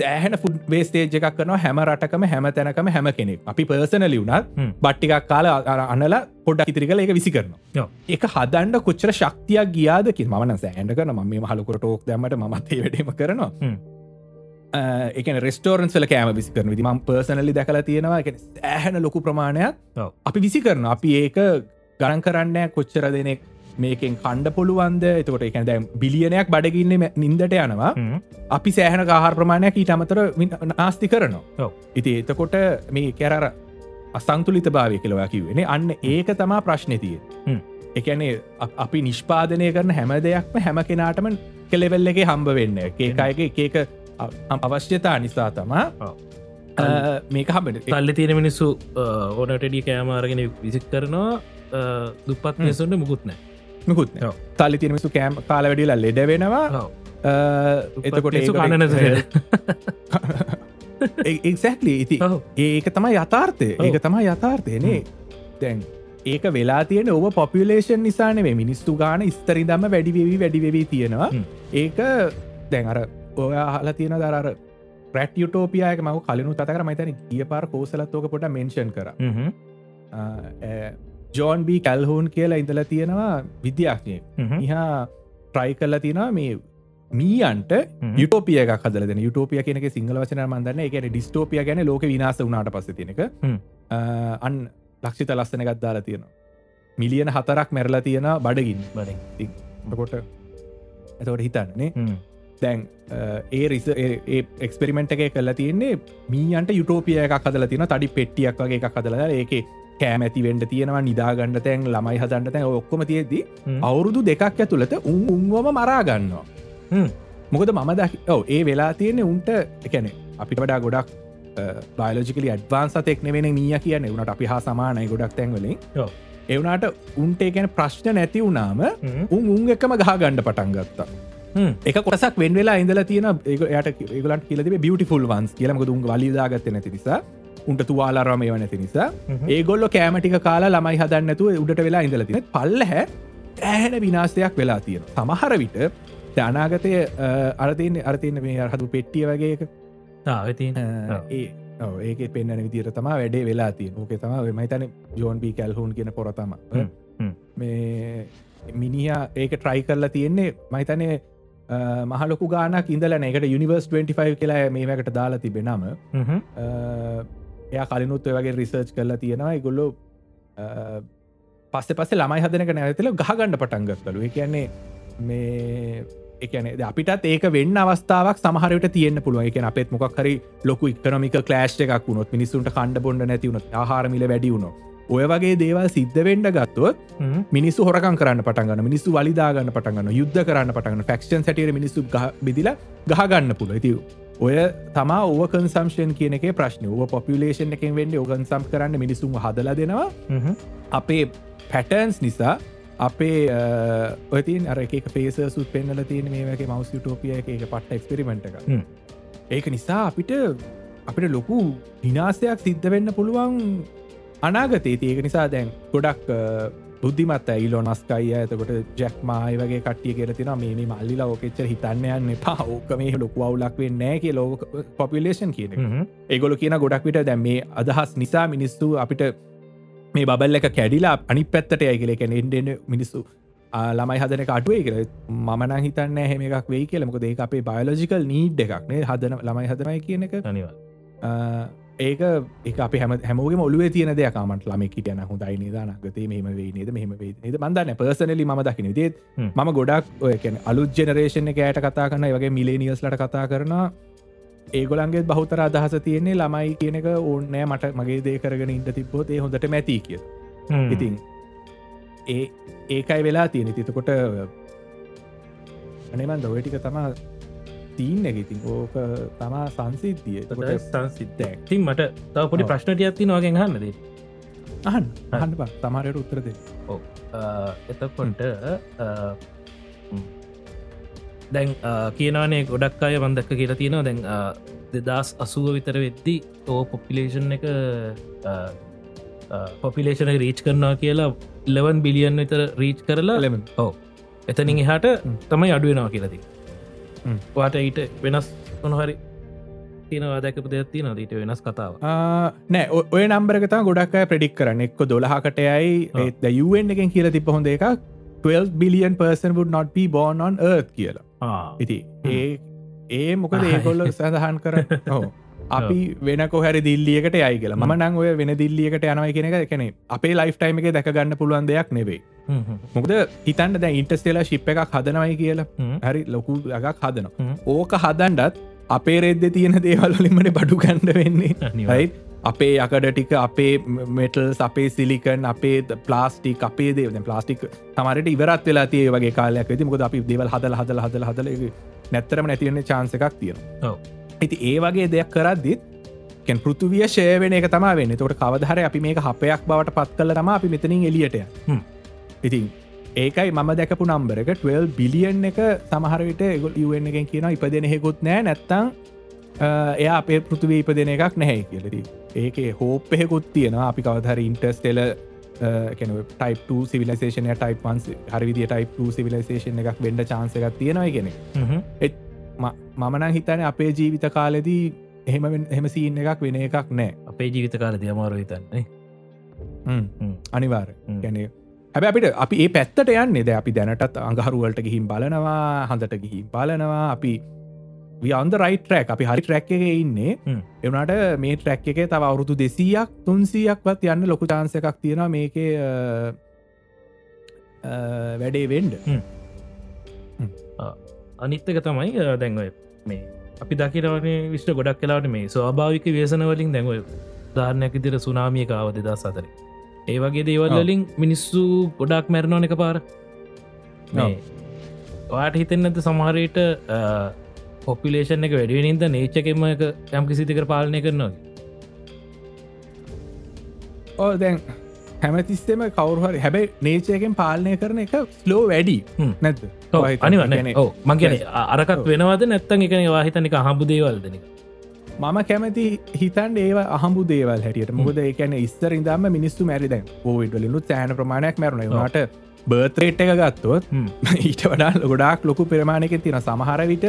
තෑහන ෆුඩ් වේස්ටේජ් එකක් කරනවා හැම රටකම හැම තැනකම හැම කෙනෙක්. අපි පර්සන ලියුණත් හ්ම්. බට්ටිකක් කාල අනල පොඩ්ඩක් ඉතිරි කල එක විසි කරනවා. එක හදන්ඩ කොච්චර ශක්තියක් ගියාදකින් මන සෑන්ඩ කරන ම මේ හලකුර ටෝක් දැමට මත් ඒ වැඩීම කරනවා හ්ම්. එකන රෙස්ටෝරන්ස්ල කෑම විසි කරන විදි ම පර්සනලි දැකලා තියෙනවා එක ඇහැන ලොකු ප්‍රමාණයක්. අපි විසි කරන අපි ඒක ගණන් කරන්න කොච්චර දෙනෙක් මේකෙන් කණ්ඩ පුළුවන්ද එතකොට එක දැම් බිලියනයක් බඩගින්න නින්දට යනවා. අපි සෑහන කාහර ප්‍රමාණයක් ඊට අමතර නාස්ති කරනවා. ඉති එතකොට මේ කැරර අසංතුලිත භාවය කියලවා කිවෙන අන්න ඒක තමා ප්‍රශ්නතිය. එකනේ අපි නිෂ්පාදනය කරන හැම දෙයක්ම හැම කෙනාටම කෙලෙවෙල්ල එක හම්බ වෙන්න ඒකයගේ එකක අවශ්‍යතා නිසා තමා ඔව්. මේක හබට තල්ලි තියෙන මිනිස්සු ඕනටඩිය කෑමාරගෙන විසික් කරනවා දුපත් නිසුන්ට මුකුත් නෑ මකුත් ඔව්. තල්ලි තිරමිසු කෑම් කාල වැඩිලා ලෙඩ වෙනවා ඔව්. එතකොට කණන එක්සැක්ලි ඉති ඔව්. ඒක තමයි යථාර්ථය ඔව්. ඒක තමයි යථාර්ථයනේ දැන් ඒක වෙලා තියෙන ඔබ පොපියලේෂන් නිසානේ මිනිස්තු ගාන ස්තරිදම්ම වැඩිවෙවී වැඩිවෙවී තියෙනවා. ඒක දැන් අර ඔය හලා තියෙන දරර ප්‍රට් යුටෝපියයක මව කලනු තකර මතන ගිය පාර කෝසලත්වෝක පොට මෙන්ෂන් කර. ජෝන් බී කැල්හෝන් කියලා ඉඳලා තියෙනවා විද්‍යාඥය ඉහා ට්‍රයි කල්ලා තියෙනවා මේ මීයන්ට යුටෝපිය කදල යුටෝපිය කෙනෙ සිංහල වචන මන්දන්න එකන ඩිස්ටෝපිය ගැන ලෝක විනාස වනාට පස තිනක. අන් ලක්ෂිත ලස්සන ගත්දාලා තියෙනවා. මිලියන හතරක් මැරලා තියෙන බඩගින් බඩින් කොට ඇතවට හිතන්නේ දැන් ඒ රිස එක්ස්පෙරිමෙන්ට් එක කල්ලා තියන්නේ මීයන්ට යුටෝපිය එකක් හදල තියෙන තඩි පෙට්ටියක් වගේ එකක් හදලා ඒක කෑමැති වෙන්ඩ තියෙනවා නිදාගන්න තැන් ළමයි හදන්නට තැන් ඔක්කොම තියෙද්දි අවුරුදු දෙකක් ඇතුළත උන් උන්වම මරාගන්නවා මොකද මම දකි ඔව ඒ වෙලා තියෙන්නේ උන්ට එකන අපිට වඩා ගොඩක් බයිලෝජිකලි අඩ්වාන්සතෙක් නෙවෙන මිය කියන වනට අපි හා සමානයි ගොඩක් තැන්වලින්. එවනාට උන්ට ඒකැන ප්‍රශ්න නැති වුනාම උන් උන් එකම ගහ ගණ්ඩ පටන් ගත්තා එක කොසක් වෙන් වෙලා ඉඳලා තියෙන ඒයට ඒගලට කියලද බියටිෆුල් වන්ස් කියලම දුන් වලිදාගත්ත නැති නිසා. උන්ට තුවාලාරම ඒව නැති නිසා. ඒගොල්ල කෑමටික කාලා ළමයි හදන්නතු උඩට වෙලා ඉඳල තින පල්ල හැ ඇහැන විනාසයක් වෙලා තියෙන සමහර විට ජනාගතය අරතියන අරතියන මේ අරහතු පෙට්ටිය වගේ එක. තාවතින් ඒ ඒක පෙන්න්න විදිර තම වැඩේ වෙලා තිය ඕක තම මයිතන ජෝන් බී කැල්හුන් කියන පොරතම. මේ මිනිහ ඒක ට්‍රයි කරලා තියෙන්නේ මහිතනේ මහලොකු ගානක් ඉඳල එකට යනිවර්ස් 25 කියලා මේකට දාලා තිබෙනම එය කලිනුත් වගේ රිසර්ච් කරලා තියෙනවා. ඉගොල්ලො පස්ස පස්ස ළමයි හදනක නැතිල ගහගණඩ පටන්ගත්තලු කියන්නේ මේ එකන අපිටත් ඒක වෙන්න අවස්ථාවක් සමහරට තියන්න පුළුව එක අපත් මොක් හරි ලොකු ඉක්නමික කලෑශ් එකක් වුණොත් මිනිසුන්ට කණ්ඩ බොඩ නැතිවුණොත් ආහාරමිල වැඩියුණු ඔය වගේ දේවල් සිද්ධ වෙන්ඩ ගත්තොත් මිනිස්සු හොරකන් කරන්න පටන්ගන්න මිනිස්සු වලිදාගන්න පටගන්න යුද්ධ කරන්න පටගන්න ෆක්ෂන් සටියට මිනිස්සු බිදිල ගහගන්න පුළ ඇතිව ඔය තමා ඕව කන්සම්ෂන් කියන එක ප්‍රශ්න. ව පොපිලේෂන් එකෙන් වෙන්ඩ ඕගන්සම් කරන්න මිනිසුන් හදල දෙනවා. අපේ පැටර්න්ස් නිසා අපේ ඔතින් අර එක පේස සුත් පෙන්න්නල තියෙන මේක මවස් යුටෝපිය එක පට්ට එක්ස්පිරිමෙන්ට් එක. ඒක නිසා අපිට අපිට ලොකු විනාසයක් සිද්ධ වෙන්න පුළුවන් අනාගතේ ඒක නිසා දැන් ගොඩක් බුද්ධිමත් ඇයිලෝ නස්කයි ඇතකොට ජැක්මයි වගේ කටිය කියරතින මේ මල්ලිලා ඕකෙච්ච හිතන්නයන්න පා ඕක මේ ලොකු අවුලක් වෙන්නෑ කිය ලෝක පොපිලේෂන් කියන ඒගොල කියන ගොඩක් විට දැම් මේ අදහස් නිසා මිනිස්සු අපිට මේ බල් එක කැඩිලා අනි පැත්තට ඇගල එක එන්ඩෙන මිනිස්සු ළමයි හදන කටුවේ කර මන හිතන්න හෙම එකක් වෙයි කියලමක ඒ අපේ බයලෝජිකල් නීඩ් එකක්නේ හදන ළමයි හදනයි කියන එක. අනිවා ආ, ඒක එක අප හැම හැමෝගේ ඔලුවේ තියන දෙයකමට ළමෙක් හිටයන හොඳයි නිදානගතේ මෙම වේ නේද? මෙහම වේ මන්දන්න පර්සනලි ම දකින හ්ම්. මම ගොඩක් ඔයකැන අලුත් ජෙනරේෂන් එක ඇයට කතා කරන වගේ මිලේනිියස්ලට කතා කරන ඒගොලන්ගේ බහතර අදහස තියන්නේ ළමයි කියනක ඕන්නෑ මට මගේ දේ කරගෙන ඉට තිබ්බෝත් ඒ හොඳට මැති කිය ඉතින් ඒ ඒකයි වෙලා තියෙන තිතකොට අනෙමන් දොවටික තමා තීන්න එකඉතින් ඕක තමා සංසිද්ධිය. සංසිද්ධ තින් මට තව පොඩි ඔව්. ප්‍රශ්නට ඇත්ති නොගෙන් හන්නද අහන් අහන්න පා තමරයට උත්තරද එතකොට දැන් කියනනේ ගොඩක් අය වන්දක්ක කියලා තියෙනවා. දැන් දෙදස් අසුව විතර වෙද්දි ඕ පොපිලේෂන් එක පොපිලේෂන රීච් කරනවා කියලා ලවන් බිලියන් විතර රීච් කරලා ලෙමන් ඕ එතනින් එහාට තමයි අඩුවෙනවා කියලති. වාට ඊට වෙනස් තියනවා දැකපු දෙයක් තියන ඊට වෙනස් කතාව නෑ. ඔය නම්බරගත ගොඩක් ප්‍රඩික් කරන්න. එක්ක දොලහකටයයි ඔව්. ඒත් යුවෙන් එකෙන් කියල තිබ හොඳ එකක්. 12 billion person would not be born on earth කියලා. ඉති. ඒ ඒ මොකද ඒකොල්ල සඳහන් කර හෝ අපි වෙන කොහැරි දිල්ලියකට යයි කියලා. ම නං ඔය වෙන දිල්ලියකට යනවයි කෙනෙක කැනෙ අපේ ලයිෆ් ටයිම එක දැක ගන්න පුළුවන් දෙයක් නෙවෙයි. මොකද හිතන්න දැ ඉන්ටස්ටේලා ශිප් එකක් හදනවයි කියලා. හරි ලොකු අගක් හදනවා. ඕක හදන්ඩත් අපේ රෙද්ද තියෙන දේවල්ලිමට බඩු කණ්ඩ වෙන්නේ. යි අපේ යකඩ ටික අපේ මෙටල් අපේ සිලිකන් අපේ ප්ලාස්ටික් අපේ දේව ප්ලාස්ටික් තමරට ඉවරත් වෙලා තිය වගේ කාලයක් ඇති මොකද අපි දේවල් හදල හදල හදල හදල නැත්තරම නැතිවන්නේ චාන්ස එකක් තියෙන ඇති ඒ වගේ දෙයක් කරද්දිත් කැන් පෘතුවිය ශයවෙන එක තම වෙන්න. තොට කවදහර අපි මේක හපයක් බවට පත් කල තම අපි මෙතනින් එලියට ඉතින් ඒකයි මම දැකපු නම්බර එක. 12 බිලියන් එක සමහරවිට ගොල් යුවෙන් එකෙන් කියන ඉපදෙන හෙකුත් නෑ නැත්තං එයා අපේ පෘතුවී ඉපදෙන එකක් නැහැ කියලදී ඒකේ හෝප් එහෙකුත් තියෙනවා. අපි කවදහර ඉන්ටස්ටෙල ටයිප සිවිලසේෂන ටයිප වන්ස හරිවිදි ටයිප සිවිලසේෂන් එකක් වෙන්ඩ චාන්ස එකක් තියෙනවා ගෙන මමන හිතන අපේ ජීවිත කාලෙදී එහෙම එහෙම සීන් එකක් වෙන එකක් නෑ. අපේ ජීවිත කාල දියමාරු හිතන්නේ අනිවාර ගැනේ හැබ අපිට අපි ඒ පැත්තට යන්නේ. ද අපි දැනටත් අඟහරුවලට ගිහිම් බලනවා හඳට ගිහිම් බලනවා. අපි අන්ද රයිට ට්‍රැක් අපි හරි ට්‍රැක් එක ඉන්නේ. එවනට මේ ට්‍රැක් එක තව අවුරුදු දෙසීයක් තුන්සීයක්වත් යන්න ලොකු චාන්ස එකක් තියෙන මේක වැඩේ වෙන්ඩ අනිත්තක තමයි දැන්ව මේ අපි දකිරවනේ විශ්ට ගොඩක් කලාට මේ ස්වාභාවික වේසනවලින් දැන්ව ධාරණයක් ඉදිර සුනාමිය කාව දෙදා සතර ඒ වගේ දේවල්ලින් මිනිස්සු ගොඩක් මැරණෝන එක පාර වාට හිතෙන්න්නද සමහරයට පොපිලේෂන් එක වැඩිනින්ද නේච්චකෙම යම් කිසිතිකර පාලනය කරනවා ඕ දැන් හැමතිස්සෙම කවරුහරි හැබැයි නේචයකෙන් පාලනය කරන එක ස්ලෝ වැඩි. නැත්ද අනිවන්න ඕ මංගෙන අරකත් වෙනවද නැත්තන් එකන වාහිතනික හම්බු දේවල්දන මම කැමති හිතන් ඒව අහම්බු දේවල් හැටියට. මුකද ඒකැන ඉස්තර ඉදම මිනිස්සු මැරිද ෝවිඩලිනුත් සෑන ප්‍රමාණයක් මැරුණ. ට බර්තරේට් එක ගත්තොත් ඊට වඩා ගොඩක් ලොකු පෙරමාණයක තින සමහර විට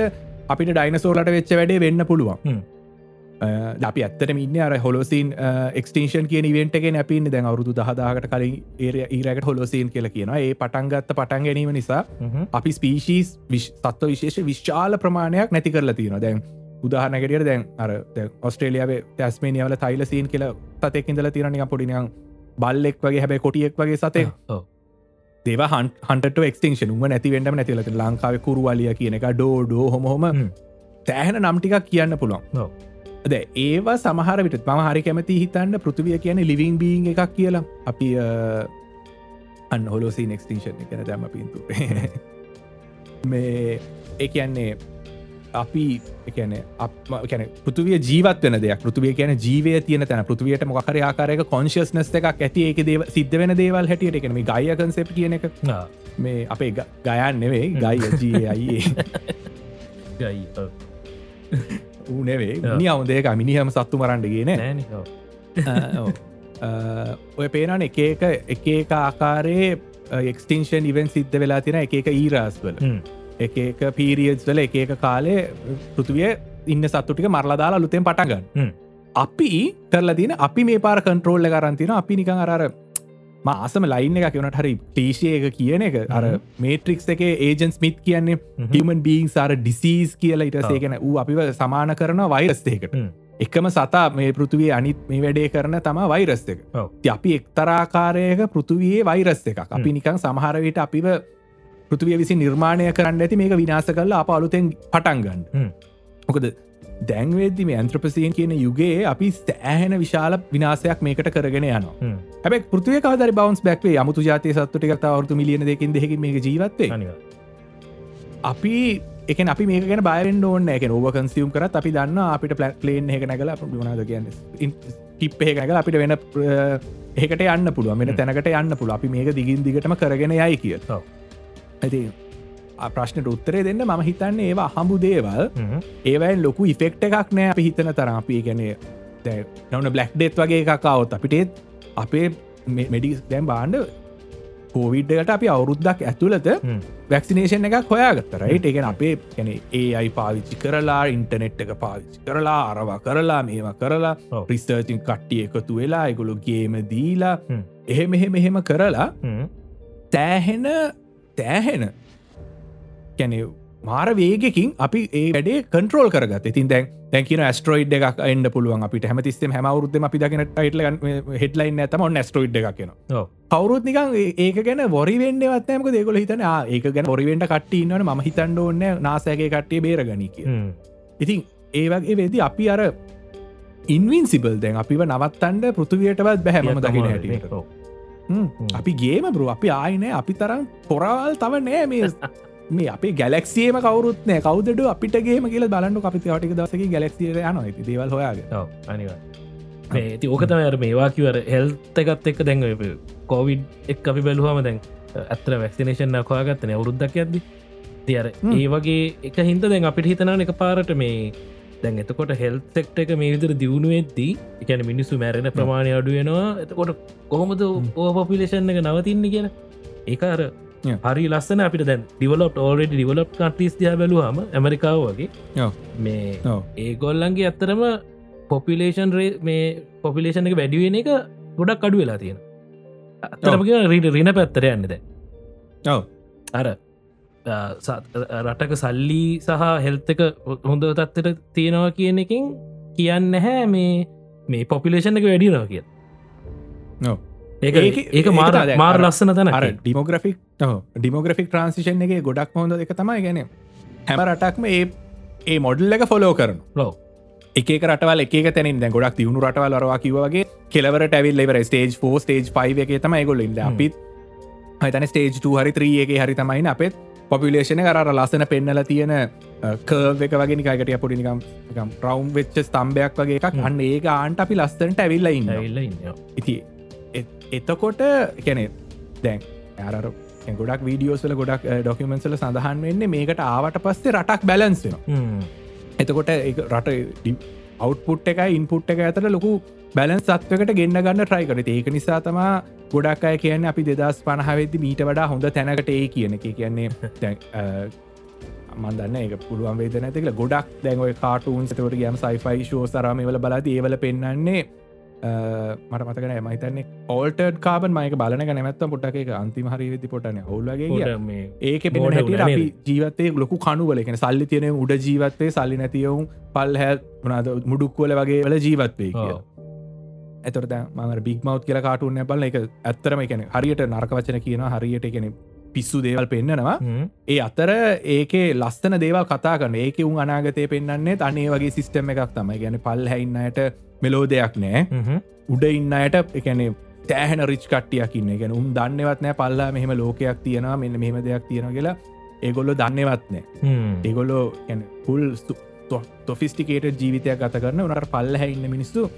අපිට ඩයිනසෝලට වෙච්ච වැඩේ වෙන්න පුළුවන් අපි ඇත්තට ඉන්න අර හොලෝසින් එක්ස්ටේෂන් කිය නිවෙන්ටගේ නැපින් දැන් අවුරුදු දහදාකට කලින් ඒ ඒරකට හොලෝසීන් කියල කියන ඒ පටන්ගත්ත පටන් ගැනීම නිසා අපි ස්පීශීස් තත්ව විශේෂ විශ්චාල ප්‍රමාණයක් නැති කරලා තියෙන දැන් උදාහනකට දැන් අර ඔස්ට්‍රේලියාවේ තැස්මේනියවල තයිලසීන් කියල තතෙක්ඉදල තිරනික පොඩිනියන් බල්ලෙක් වගේ හැබැ කොටියෙක් වගේ සතේ දේව හන්ට එක්ස්ටේෂන් උම නැතිවෙන්ටම නැතිලට ලංකාව කුරුවලිය කියන එක ඩෝඩෝ හොමහොම තෑහෙන නම්ටිකක් කියන්න පුළුවන් ද ඒවා සමහර විට පම හරි කැමති හිතන්න පෘතිවිය කියන ලිවිං බීන් එකක් කියලා. අපි අන්න හොලෝසි නෙක්ස්ටේෂන් කැන දැම පින්තු මේ එකන්නේ අපි එකන අපැන පෘතුවිය ජීවත් වන දෙයක්. පෘතුවිය කියන ජීවය තියන තැන. පෘතිවියට මොකර ආකාරයක කොන්ශස්නස් එකක් ඇති. ඒක දේව සිද්ධ වෙන දේවල් හැටියට. එකන මේ ගය කන්සෙප් කියන එක. මේ අපේ ගයන් නෙවෙයි ගයි ජී අයිඒ ගයි ඌනෙවේ නි අවුදේක මිනිහම සත්තු මරන්ඩ ගෙන ඔය පේනන එක එක එක ආකාරයේ එක්ස්ටේෂන් ඉවෙන් සිද්ධ වෙලා තින එක එක ඊරස්වල එක එක පීරියස් වල එක එක කාලේ පෘතුවිය ඉන්න සත්තුටික මරලදාලා ලුතෙන් පටගන්න අපි කරලා තින අපි මේ පාර කන්ට්‍රෝල්ල කරන්තින අපි නිකං අරර මාසම ලයින් එක කියනට හරි ටේෂය එක කියන එක. අර මේට්‍රික්ස් එක ඒජන්ස් මිත් කියන්නේ හිමන් බීන් සාර ඩිසීස් කියලා ඉටසේගෙන වූ අපිව සමාන කරන වෛරස්තයකට එකම සතා මේ පෘතුවේ අනිත් මේ වැඩේ කරන තම වෛරස් එක. අපි එක්තරාකාරයක පෘතුවයේ වෛරස් එකක්. අපි නිකං සමහරවිට අපිව පෘතුවිය විසි නිර්මාණය කරන්න ඇති මේක විනාස කරලා අප අලුතෙන් පටන්ගන්න මොකද දැන්වේදදි මේ ඇන්ත්‍රපසියෙන් කියන යුගේ අපි ස්තෑහෙන විශාල විනාසයක් මේකට කරගෙන යන හැබ පෘතිය කාදර බවන්ස් බැක්වේ අමුතු ජාතය සත්තුට කරත අවුතු මිලියන දෙකින් දෙක මේ ජීවත්තේ අපි එක අපි මේක ගැන බයරෙන් ඕන්න එක ඕව කන්සියම් කරත් අපි දන්න අපිට පලක් ලේන් එක නැගල වනාද කියන්න? ටිප් එකකල අපිට වෙන ඒකට යන්න පුළුව මෙට තැනකට යන්න පුළුව අපි මේක දිගින් දිගටම කරගෙන යයි කියත ඇති ප්‍රශ්නට උත්තරේ දෙන්න ම හිතන්න ඒවා හම්බු දේවල්. ඒවයින් ලොකු ඉෆෙක්ට එකක් නෑ අපි හිතන තරාපී ගැනේ නවන බ්ලක් ඩෙත් වගේ එකකාවත් අපිටේත් අපේ මෙඩිස් දැම් බාන්ඩ කෝවිඩ්ඩකට අපි අවුරුද්දක් ඇතුළත වැක්සිනේෂන් එකක් හොයාගත්ත රයිට එකෙන අපේ ගැන ඒ අයි පාවිච්චි කරලා ඉන්ටනෙට් එක පාවිච්චි කරලා අරවා කරලා මේවා කරලා ප්‍රිස්තර්චින් කට්ටිය එකතු වෙලා එගොලු ගේම දීලා එහෙම එහෙම එහෙම කරලා තෑහෙන තෑහෙන කැනෙ මාර වේගකින් අපි ඒ වැඩේ කන්ට්‍රෝල් කරගත ඉතින් දැන් දැකින ස්ට්‍රෝයිඩ් එකක් එන්න පුළුවන් අපිට හැමතිස්සේ හැමවරුද්ද අපි දකින ටයිටල හෙඩ්ලයින් ඇතම ඔන්න ස්ට්‍රෝයිඩ් එකක් කියෙන කවරුත් නිකන් ඒක ගැන වොරිවෙන්ඩවත්නෑමක දෙකොල හිතන ඒක ගැන ොරිවෙන්ට කට්ටන්නවන ම හිතන්ඩ ඔන්න නාසෑගේ කට්ටේ බේරගනි කිය ඉතින් ඒවගේ වෙදි අපි අර ඉන්වින්සිබල් දැන් අපිව නවත්තන්ඩ පෘතුවයටවත් බැහැම දකින හැටියට. අපි ගේම බරු. අපි ආයනෑ අපි තරම් පොරවල් තව නෑ මේ මේ අපේ ගැලක්සියම කවරුත්නෑ කවදට අපිටගේම කියල බලන්න අපිති ටික දසක ගැලක්සිය යන දේවල් හොයාගේ අනිවා ඇති ඕකතම අර මේවා කිවර හෙල්තකත් එක්ක දැන් කෝවිඩ් එක් අපි බැලුවම දැන් ඇත්තර වැක්සිනේෂන් කවාගත්තන අවුරුද්දක් ඇද්දි තියර ඒ වගේ එක හින්ද දැන් අපිට හිතනා එක පාරට මේ දැන් එතකොට හෙල් සෙක්ට එක මේ විදිර දියුණු වෙද්දී එකන මිනිස්සු මැරෙන ප්‍රමාණය අඩුවෙනවා එතකොට කොහොමද ඕ පොපිලේෂන් එක නවතින්න කියන ඒකාර හරි ලස්සන අපිට දැන් ඩිවලොප් ඕල්ඩ ඩිවලප් කටස් දයා බැලුවම ඇමරිකාව වගේ මේ ඒගොල්ලන්ගේ ඇත්තරම පොපිලේෂන් රේ මේ පොපිලේෂන් එක වැඩිුවෙන එක ගොඩක් අඩු වෙලා තියෙන අතරමක රීට රින පැත්තර යන්නද අර රටක සල්ලි සහ හෙල්තක හොඳ තත්තට තියෙනවා කියන එකින් කියන්න හැ මේ මේ පොපිලේෂන් එක වැඩිනවා කිය ඒ ඒක මාර මාර් ලස්සන තන අර ඩිමෝග්‍රෆික් ඩිමෝග්‍රෆික් ට්‍රන්සිෂන් එක ගොඩක් හොඳ එක තමයි ගැන හැම රටක්ම ඒ ඒ මොඩල් එක ෆොලෝ කරන ලෝ එක රටවල් එක තැනින් දැ ගොඩක් තිවුණු රටවල් රවා කිවගේ කෙලවර ැවිල් ලෙවර ස්ටේජ් ෝ ස්ටේජ් පයි එක තමයි ගොල ඉන්න. අපිත් හතන ස්ටේජ් හරි ත්‍රී එක හරි තමයින අපත් පොපිලේෂන කර ලස්සන පෙන්නල තියෙන කර්ව එක වගේ නිකාගටිය පොඩිනිකම් රවම් වෙච්ච ස්තම්භයක් වගේ එකක්. අන්න ඒ ආන්ට අපි ලස්සනට ඇවිල්ල ඉන්න ඉති එතකොට කැනෙ දැන් ඇර ගොඩක් වීඩියෝසල ගොඩක් ඩොකමන්සල සඳහන් වෙන්නේ මේකට ආවට පස්සේ රටක් බැලන්ස් වෙන එතකොට රට අවට්පුට් එක ඉන්පුට් එක ඇතර ලොකු බැලන්ස් සත්වකට ගෙන්න්න ගන්න ට්‍රයිකට ඒක නිසා තමා ගොඩක් අය කියන්න අපි දෙදස් පණහවෙදදි මීට වඩා හොඳ තැනකට ඒ කියන එක. කියන්නේ මන්දන්න එක පුළුවන් වේද නැතික ගොඩක් දැන්ව කාටූන් තවට ගම් සයිෆයි ශෝ සරම වල බලද ඒවල පෙන්න්නන්නේ මට මතකන මහිතන්නේ ඕල්ටඩ් කාබන් මයක බලන නැමත්ත පොට්ටක අන්තිම හරි වෙදි පොටන ඔවුලගේ ඒක ජීවතය ලොකු කනුවල එකෙන සල්ලි තියෙන උඩ ජීවත්තේ සල්ලි නැතියවුම් පල් හැ වනාද මුඩුක්වල වගේ වල ජීවත්වේ කිය ඇතට මඟ බික් මව් කියල කාටුන්න බල එක ඇත්තරම එකන හරියට නර්ක වචන කියන හරියට එකෙන පිස්සු දේවල් පෙන්න්නනවා ඒ අතර ඒකේ ලස්සන දේවල් කතා කරන ඒක උන් අනාගතය පෙන්න්නේ අනේ වගේ සිිස්ටම එකක් තමයි. ගැන පල් හැඉන්නයට මෙලෝ දෙයක් නෑ. උඩ ඉන්න අයට එකනේ තෑහන රිච් කට්ටියකින්න ගැන උම් දන්නවත් නෑ පල්ලා මෙහෙම ලෝකයක් තියෙනවා මෙන්න මෙහෙම දෙයක් තියෙන කියලා ඒගොල්ලො දන්නවත් නෑ. ඒගොල්ලෝ පුල් තොෆිස්ටිකේට ජීවිතයක් ගත කරන්න උනට පල්ල හැඉන්න මිනිස්සු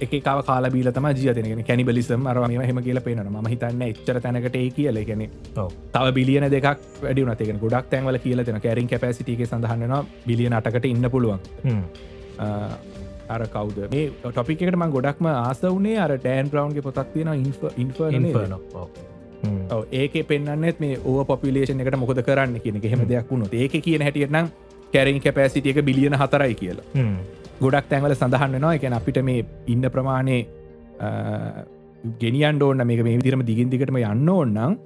එකකාව කාල බීල තම ජීතනගෙන කැනිබලිසම් අරම හෙම කියල පේන ම හිතන්න එච්චර තැනකට ඒ කියල ගැන තව බිලියන දෙක් වැඩි නතක ගොඩක් තැන්වල කියල දෙන කැරින් කැපසිටික සඳහන්නවා බිලියන අටකට ඉන්න පුළුවන්. අර කවද? මේ ටොපිකට ම ගොඩක්ම ආස වනේ අර ටෑන් බ්‍රවන්ගේ පොතක් තියෙන ඉන්ෆ ඉන්ෆර්න ඒක පෙන්න්නෙත් මේ ඕ පොපිලේෂන් එකට මොකද කරන්න කියන හෙම. දෙයක් වුණු ඒක කියන හැටියනම් කැරින් කැපෑසිටියක බිලියන හතරයි කියලා ගොඩක් තැන්වල සඳහන්නවා එකැන අපිට මේ ඉන්න ප්‍රමාණය ගෙනියන් ඕන්න මේක මේ විදිරම දිගින් දිගටම යන්න ඕන්නම්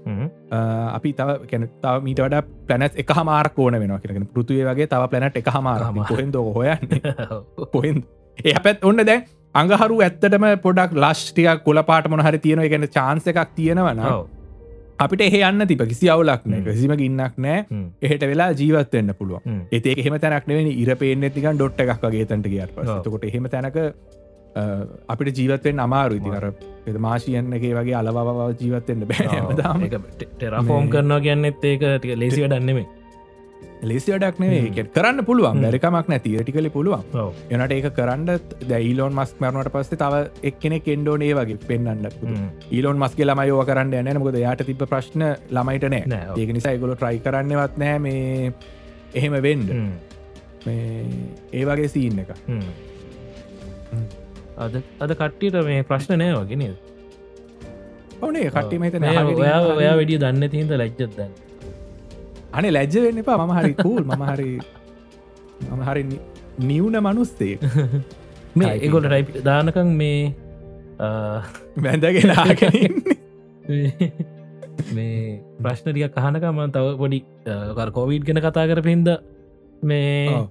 අපි තව කැනතාව මීට වඩ පලනත් එක හමාරක් ඕන වෙන කියෙන පෘතුවේ වගේ තව පලනට එක හමාරම හොහෙද හොයන්න? පොහෙන් ඒ පැත් ඔන්න දැන් අඟහරු ඇත්තටම පොඩක් ලශ්ටික කොල පාට මොනහරි තියෙන ගැන චාන්ස එකක් තියෙනවන අපිට එහ යන්න තිබ කිසි අවුලක් නෑ කිසිම ඉන්නක් නෑ. එහට වෙලා ජීවත්වන්න පුළුවන්. ඒඒ එහෙම තැනක් නෙවෙනි ඉර පේනෙ තිකන් ඩොට් එකක් වගේ තැට කියට පසකොට එහෙම තැනක අපිට ජීවත්වෙන් අමාරු ඉතිකර එද මාශයන්නගේ වගේ අලවාව ජීවත්තෙන්න්න බෑ. ටෙරෆෝම් කරනවා කියන්නෙත් ඒක ටික ලේසි වඩන්නෙමේ ලෙසි අඩක් නේ කරන්න පුළුවන්. බැරිකමක් නැති. ටිකල පුළුවන්. එනට ඒක කරන්න දැයිලෝන් මස් මරනට පස්සේ තව එක්කෙනෙ කෙන්ඩෝනේ වගේ පෙන්න්න ඊලෝන් මස්ගේ ළමයෝ කරන්න යන මොකද යායට තිබ ප්‍රශ්න ළමයිට නෑ. ඒක නිසා ගොල ට්‍රයි කරන්නවත් නෑ. මේ එහෙම වෙන්ඩ ඒ වගේ සීන්න එක. අද අද කට්ටියට මේ ප්‍රශ්න නෑ වගෙන ඕනේ කට්ටි මත ඔයා ඔයා වැඩිය දන්න තිහිද ලැජ්ජත්දන්න අනේ ලැජ්ජ වෙන්න එපා. මම හරි කූල් මම හරි මම හරි නිවුන මනුස්තේ මේ එගොට රයිපි දානකං මේ බැඳගෙන මේ ප්‍රශ්නටිය කහනකම තව පොඩි කෝවිඩ් ගෙන කතා කර පින්ද මේ.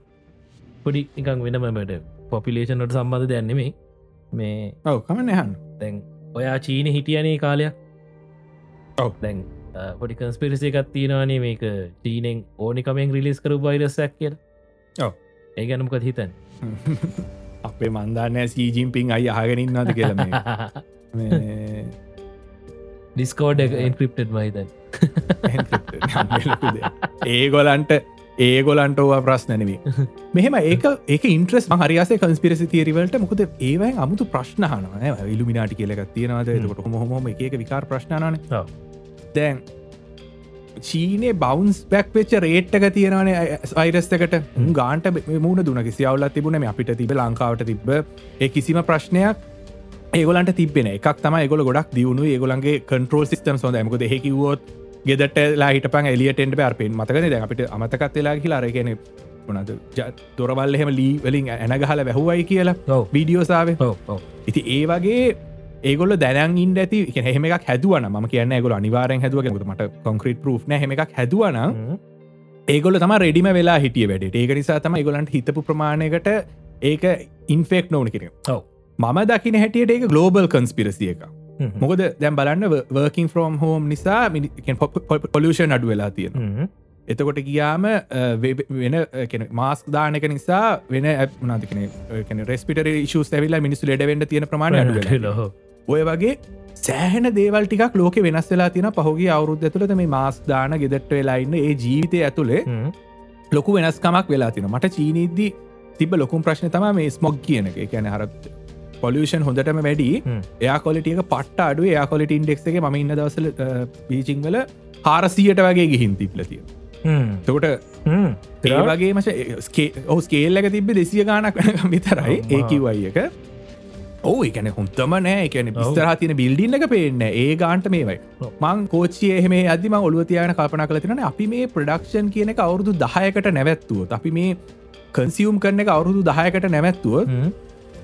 පොඩි එකක් වෙනමට පොපිලේෂන්ට සම්බඳධ දැන්නෙමේ මේ ඔව කමන්න යහන්න දැන් ඔයා චීන හිටියනේ කාලයක්. ඔව්. දැන් පොඩි කන්ස්පිරිසි එකත් තියෙනවානේ මේක චීනෙන් ඕනිකමෙන් රිලිස් කරු බයිරසක් කියල. ඒ ගැනමකත් හිතන් අපේ මන්දානෑ සීජිම්පින් අයි අහගෙනන්නද කියලම ඩිස්කෝඩ් එක එන්ක්‍රප්ටඩ් මහිතන් ඒගොලන්ට ඒගොලන්ට ඕවා ප්‍රශ්නනවේ මෙහෙම ඒක ඒක ඉන්ට්‍රස් හරිස කන්ස්පිරසි තේරවලට මොකද ඒවයි අමුතු ප්‍රශ්නහන ඉල්ලුමිනාටි කියලක් තියෙනවද? එතකොට හොම එක විකාර ප්‍රශ්නන. දැන් චීනේ බවන්ස් බැක් වෙච්ච රේට්ක තියෙනවන අයිරස්තකට ගාන්ට මුණ දුන. කිසිවල්ල තිබුණ මේ අපිට තිබ ලංකාවට තිබ්බ ඒ කිසිම ප්‍රශ්නයක් ඒගොලන්ට තිබෙන එකක් තම ගොල ගොඩක් දියුණු ඒගොලන්ගේ කන්ට්‍රෝල් සිස්ටම් සොඳ මකද හෙකිවෝත් ගෙදට ලාහිට පන් එලියටෙන්ට පර්පෙන් මතකන දැ අපිට අමතකත් වෙලා කියලා අරගෙන වනද දොරවල් එහෙම ලී වලින් ඇනගහල වැැහුවයි කියලා වීඩියෝසාාව ඉති ඒ වගේ ඒගොල දැන ඉන්න ඇති හෙම එකක් හැදුවන ම කියන්න ගොල අනිවාරෙන් හැදුව මට කොන්ක්‍රට පර් හෙම එකක් හැදුවන ඒගොල තම රෙඩිම වෙලා හිටිය වැඩට. ඒක නිසා තම ගොලන්ට හිතපු ප්‍රමාණයකට ඒක ඉන්ෆෙක්් නොවන කිර ඔව්. මම දකින හැටියට ඒක ගලෝබල් කන්ස්පිරසිය එක මොකද දැම් බලන්න වර්කින් ෆ්‍රෝම් හෝම් නිසා පොලිෂන් අඩු වෙලා තියෙන එතකොට ගියාම වෙන මාස් දානක නිසා වෙන ඇත්නාතිකන රෙස්පිට ශස් ඇවිල්ලා මිනිසු ලෙඩවෙන්න තියෙන. ලොහෝ ඔය වගේ සෑහන දේවල් ටිකක් ලෝක වෙනස් වෙලා තින පහුගේ අවුද්ධ ඇතුළට මේ මාස් දාන ගෙදට වෙලාඉන්න ඒ ජීවිතය ඇතුළේ ලොකු වෙනස්කමක් වෙලා තින මට චීනීද්දී තිබ ලොකුම් ප්‍රශ්න තම මේ ස්මොග් කියන එක. ගැන හරත් පොලියෂන් හොඳටම වැඩි. එයා කොලිටියක පට්ට අඩු එයා කොලිට ඉන්ඩෙක්ස එක ම ඉන්න දවසල පීචිංවල හාරසියට වගේ ගිහින් තිපලතිය තකොට ඒ වගේ මස ස්කේල්ලක තිබ දෙසිය ගානක් විතරයි. ඒකිවයි එක ඕ එකන හොන්තම නෑ එකන ස්තර තින බිල්ඩින්න එක පේන්න ඒ ගාන්ට මේවයි. මං කෝච්චිය එහම අදම ඔලුවතියන කල්පන කල තින අපි මේ ප්‍රඩක්ෂන් කියන එක අවුරුදු දහයකට නැවැත්තුව අපි මේ කන්සියුම් කරන එක අවුරුදු දහයකට නැවැත්තුව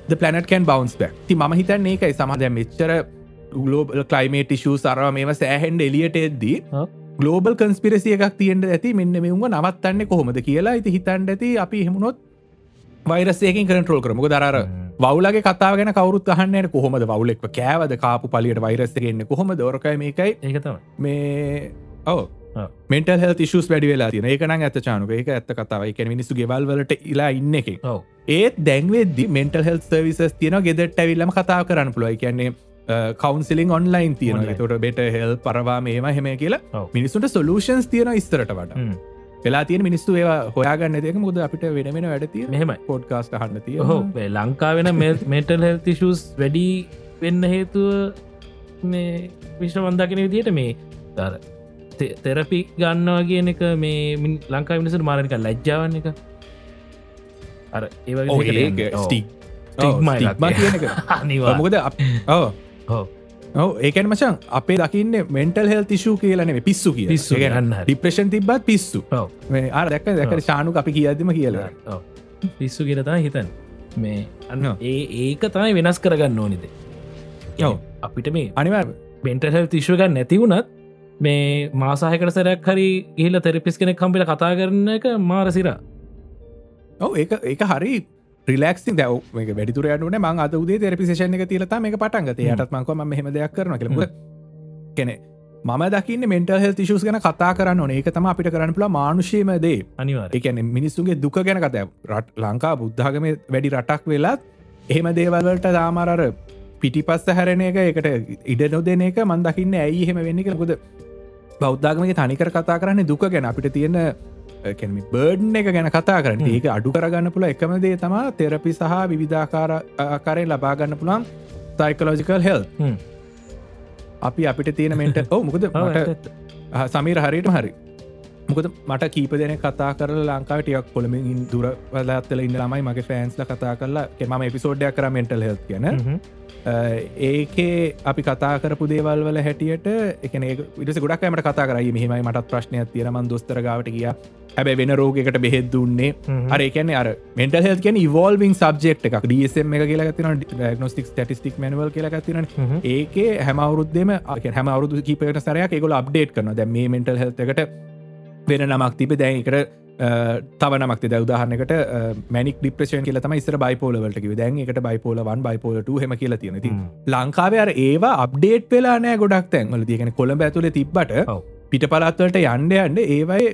ද පලනට කන් බවන්ස් බැක් ති ම හිතන්න ඒකයි. සමද මෙච්චර ගලෝබල් කලයිමේට ශූ සරව මේම සෑහන්ඩ එලියට එද්දී. ගලෝබල් කන්ස්පිරසිය එකක් තියෙන්ට ඇති. මෙන්න මෙවුම නවත්තන්න කොහොමද කියලා ඉති හිතන්ට ඇති. අපි හෙමුණොත් වෛරසයකින් කරටරෝල් කරමක දරර වවලගේ කතාගෙන කවරුත් අහන්න කොහොමද වුලෙක් කෑවද? කාපු පලියට වෛරස්සගෙන්න්න කොහොම දොරකය මේකයි. ඒකතම මේ ඔව. මෙන්ටල් හෙල් තිශස් වැඩි වෙලා තින ඒකන ඇත චානුක එක ඇත්ත කතාව. එක මිනිසු ගෙවල්වලට ඉලා ඉන්න එක. ඒත් දැන්වෙද මෙන්ටල් හෙල් සර්විසස් තියන ගෙදට ඇවිල්ලම කතා කරන්න පුළුව කියන්නේ කවන්සිලින් ඔන්ලයින් තියන. තොට බෙට හෙල් පරවා මේම හෙම කියලා. ඔව්. මිනිසුන්ට සොලූෂන්ස් තියන ස්තරට වට. වෙලා තියෙන මිනිස්සු ඒවා හොයාගන්න දෙක මුද අපිට වෙන වෙන වැඩ තිය මෙහෙමයි. පොඩ්කාස්ට හන්න තිය ඔහෝ ලංකාවෙන මෙටල් හෙල්තිශස් වැඩි වෙන්න හේතුව මේ විශ්වමන්දාකෙන විදියට මේ දර තෙරපි ගන්නවා කියන එක මේ ලංකා මිනිසට මාරනික ලැජ්ජාවන්න එක. අර ඒවගේ ස්ටික් එක. අනිවා මොකද ඕ ඔව්. ඔව ඒකන මචන් අපේ දකින්න මෙන්ටල් හෙල් තිශූ කියලන පිස්සු කිය පිස්සු හරි. ඩිප්‍රේෂන් තිබත් පිස්සු. මේ අර දැක ශානු අපි කියදම කියලා. පිස්සු කියලතා හිතන් මේ අන්න. ඒ ඒක තමයි වෙනස් කරගන්න ඕනිද ඔව්. අපිට මේ අනිවා බෙන්ටහල් තිශ්වගන්න නැතිවුණත් මේ මාසාහකට සැරයක් හරි ගිහිල තෙරපිස් කෙනෙක් කම්පිට කතා කරන එක මාරසිර ඔව ඒ ඒක හරි රිලක්සින් දැව වැඩිතුරයටන මං අද උදේ තෙරපිසේෂන එක තිලතා මේ පටන්ගත යටත් මංකම මෙහෙම දෙයක් කරන කළ කෙනෙ මම දකින්න මෙන්ටල් හෙල් තිශස් ගැන කතා කරන්න ඕන. ඒක තම අපිට කරන්න පුල මානුෂයමදේ අනිවාර එකන මිනිස්සුගේ දුක ගැන කත රට ලංකා බුද්ධාගම වැඩි රටක් වෙලත් එහෙම දේවල්වලට දාමරර පිටිපස්ස හැරණ එක එකට ඉඩ නොදන එක මන්දකින්න ඇයි එහෙම වෙන්න කළකුද බෞද්ධාගමගේ තනිකර කතා කරන්නේ දුක ගැන. අපිට තියෙන කැම බර්ඩ් එක ගැන කතා කරන්න. ඒක අඩු කරගන්න පුළ එකම දේ තම තෙරපි සහ විවිධාකාර ආකාරය ලබාගන්න පුළන් සයිකලෝජිකල් හෙල්. අපි අපිට තියෙන මෙන්ට ඔව මොකද මට සමීර හරියට හරි. මොකද මට කීප දෙන කතා කර ලංකාවටයක් කොළමින් දුර වලත්තල ඉන්න ළමයි මගේ ෆෑන්ස්ල කතා කරලා කෙම එපිසෝඩ්ඩයක් කර මෙන්ටල් හෙල් කියන. ඒකේ අපි කතා කරපු දේවල් වල හැටියට එකන විට ගොඩක්මට කතා කරයි මෙහමයි මටත් ප්‍රශ්නයක් තියෙනමන් දොස්තර ගාවට කිය හැබැ වෙන රෝගකට බෙහෙත් දුන්නේ. අරකන අර මෙට හෙල් කියන ඉවල්විං සබ්ෙක්් එකක්. ඩසම් එක කියලා තින ඩනොස්ටික් ටටිස්ටික් මනවල් කියලා තින ඒක හැම අවුරුද්දම හැම අවුදු කීපට සරයක් එකගොල අප්ඩේට් කරන දැ මේ මෙන්ටල් හෙල්තකට වෙන නමක් තිබ දැන්කට තවනමක් ද උදාහරනකට මැනික් ඩිප්‍රේෂන් කියල තම ස්ර බයිපෝලවලට කිව දැන් එකට බයිපෝලවන් බයිපෝලට හෙම කියලා තියෙනති ලංකාවර ඒවා අප්ඩේට් වෙලා නෑ ගොඩක් තැන්වල තියගෙන කොළඹ ඇතුල තිබ්බට පිට පලත්වලට යන්ඩ යන්න ඒවයි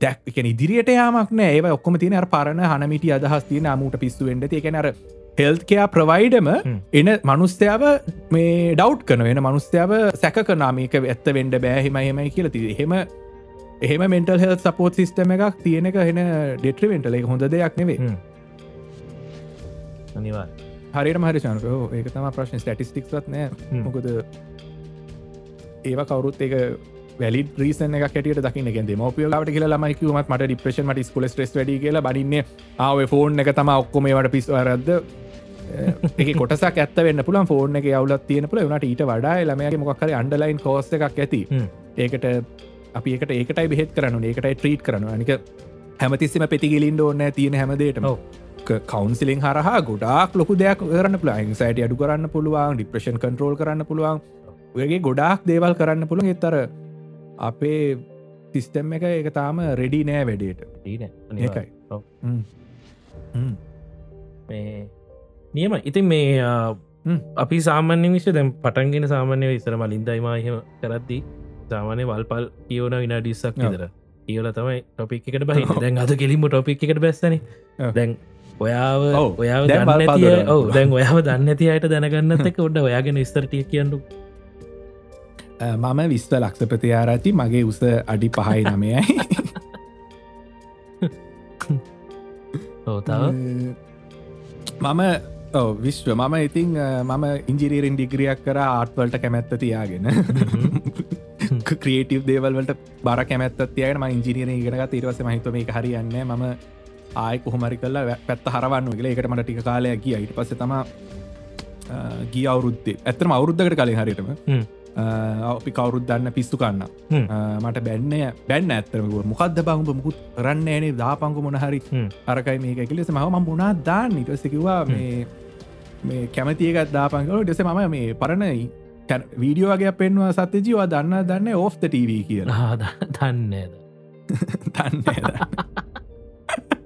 දැක් ඉදිරියට යාමක් නෑ. ඒ ඔක්කොම තින පරණ හනමිට අදහස් තියන අමුට පිස්සු වෙන්ඩ තියකැනර හෙල්කයා ප්‍රවයිඩම එන මනුස්්‍යාව මේ ඩව් කන වෙන මනුස්්‍යාව සැක කනාමේක ඇත්ත වෙන්ඩ බෑහෙම හෙමයි කියලති හෙම එහෙම මෙන්ටල් හෙල් සපෝට් සිිස්ටම එකක් තියෙන එක හෙන ඩෙට්‍රිවෙන්ටල එක හොඳ දෙයක් නෙවේ අනිවා හරිට මහරි චන්කෝ ඒක තම ප්‍රශ්න. ස්ටටිස්ටික්වත් නෑ. මොකද ඒවා කවරුත් එක වැලි ්‍රීසන කට දකින ගෙ මෝපියලාට කියල මයිකවමත් මට ඩිප්‍රේෂන් මට ස්කොල ස්ට්‍රස් වැඩි කියලා බඩින්න ආව ෆෝන් එක තම ඔක්කොමේවට පිස්වරද්ද එක කොටසක් ඇත්ත වෙන්න පුලන් ෆෝර්න එක යවලත් තියෙන පුල වනට ඊට වඩා ළමගේ මොක්කර අන්ඩලයින් කෝස්ස එකක් ඇති. ඒකට අපි එකට ඒකටයි බෙහෙත් කරනු ඒකටයි ට්‍රීට් කරනු අනික හැමතිස්සම පෙතිගිලින්ඩ ඕන්න තියෙන හැමදේටම කවන්සිලින් හරහා ගොඩක් ලොකු දෙයක් කරන්න පුළ සයිට අඩු කරන්න පුළුවන් ඩිප්‍රේෂන් කන්ට්‍රෝල් කරන්න පුළුවන්. ඔයගේ ගොඩාක් දේවල් කරන්න පුළුවන්. එතර අපේ සිිස්ටම් එක එක තාම රෙඩි නෑ වැඩේට. ඒකයි. නියම ඉතින් මේ අපි සාමාන්‍ය විශ්‍ය දැම් පටන්ගෙන සාමාන්‍ය ඉසර මලින්දයිමහම කරද්දී සාමානය වල්පල් කියවන විනාඩිස්සක් විතර. කියල තමයි ටොපික් එකට බහි දැන් අද කෙලින්ම ටොපික් එකට බැස්සන. දැන් ඔයාව ඔයාව දැන් ඔයාව දන්න ඇති අයට දැනගන්නත් එක ඔඩ ඔයාගෙන විස්තරටිය කියන්නු මම විස්ව ලක්ෂපතියාරාති මගේ උස අඩි පහයි නමයයි. ඕතාව මම. විශ්ව. මම ඉතිං මම ඉංජිරීරෙන් ඩිග්‍රියක් කර ආට්වලට කැමැත්ත තියාගෙන. ක්‍රේටව දේවල්ට බර කැමැත් තියන ම ඉංජිනීර ඉගෙනගත් ඉරවස මහිතම එක හරියන්න ම ආය කොහොමරි කල්ලා පැත්ත හරවන්න ගල එකට මට ටික කාලය කිය ඉට පස තම ගිය අවුරුද්දේ. ඇත්තම අවුරුද්ධකට කලින් හරිටම අපි කවුරුත් දන්න පිස්සු කන්න. මට බැන්නය බැන්න ඇත්තරම මොකක්ද බංග මුකුත් රන්න ෑනේ දාපංකු මොනහරි අරකයි මේක කිලෙස මහම මුණා දාන්න? ඉටසකිවා මේ මේ කැමතියකත් දාපංකල ඩෙස මම මේ පරණයි වීඩියෝගේ පෙන්වා සත්‍යජීවා දන්න දන්න ඕෆ්ත TV කියලා? දන්නේද දන්න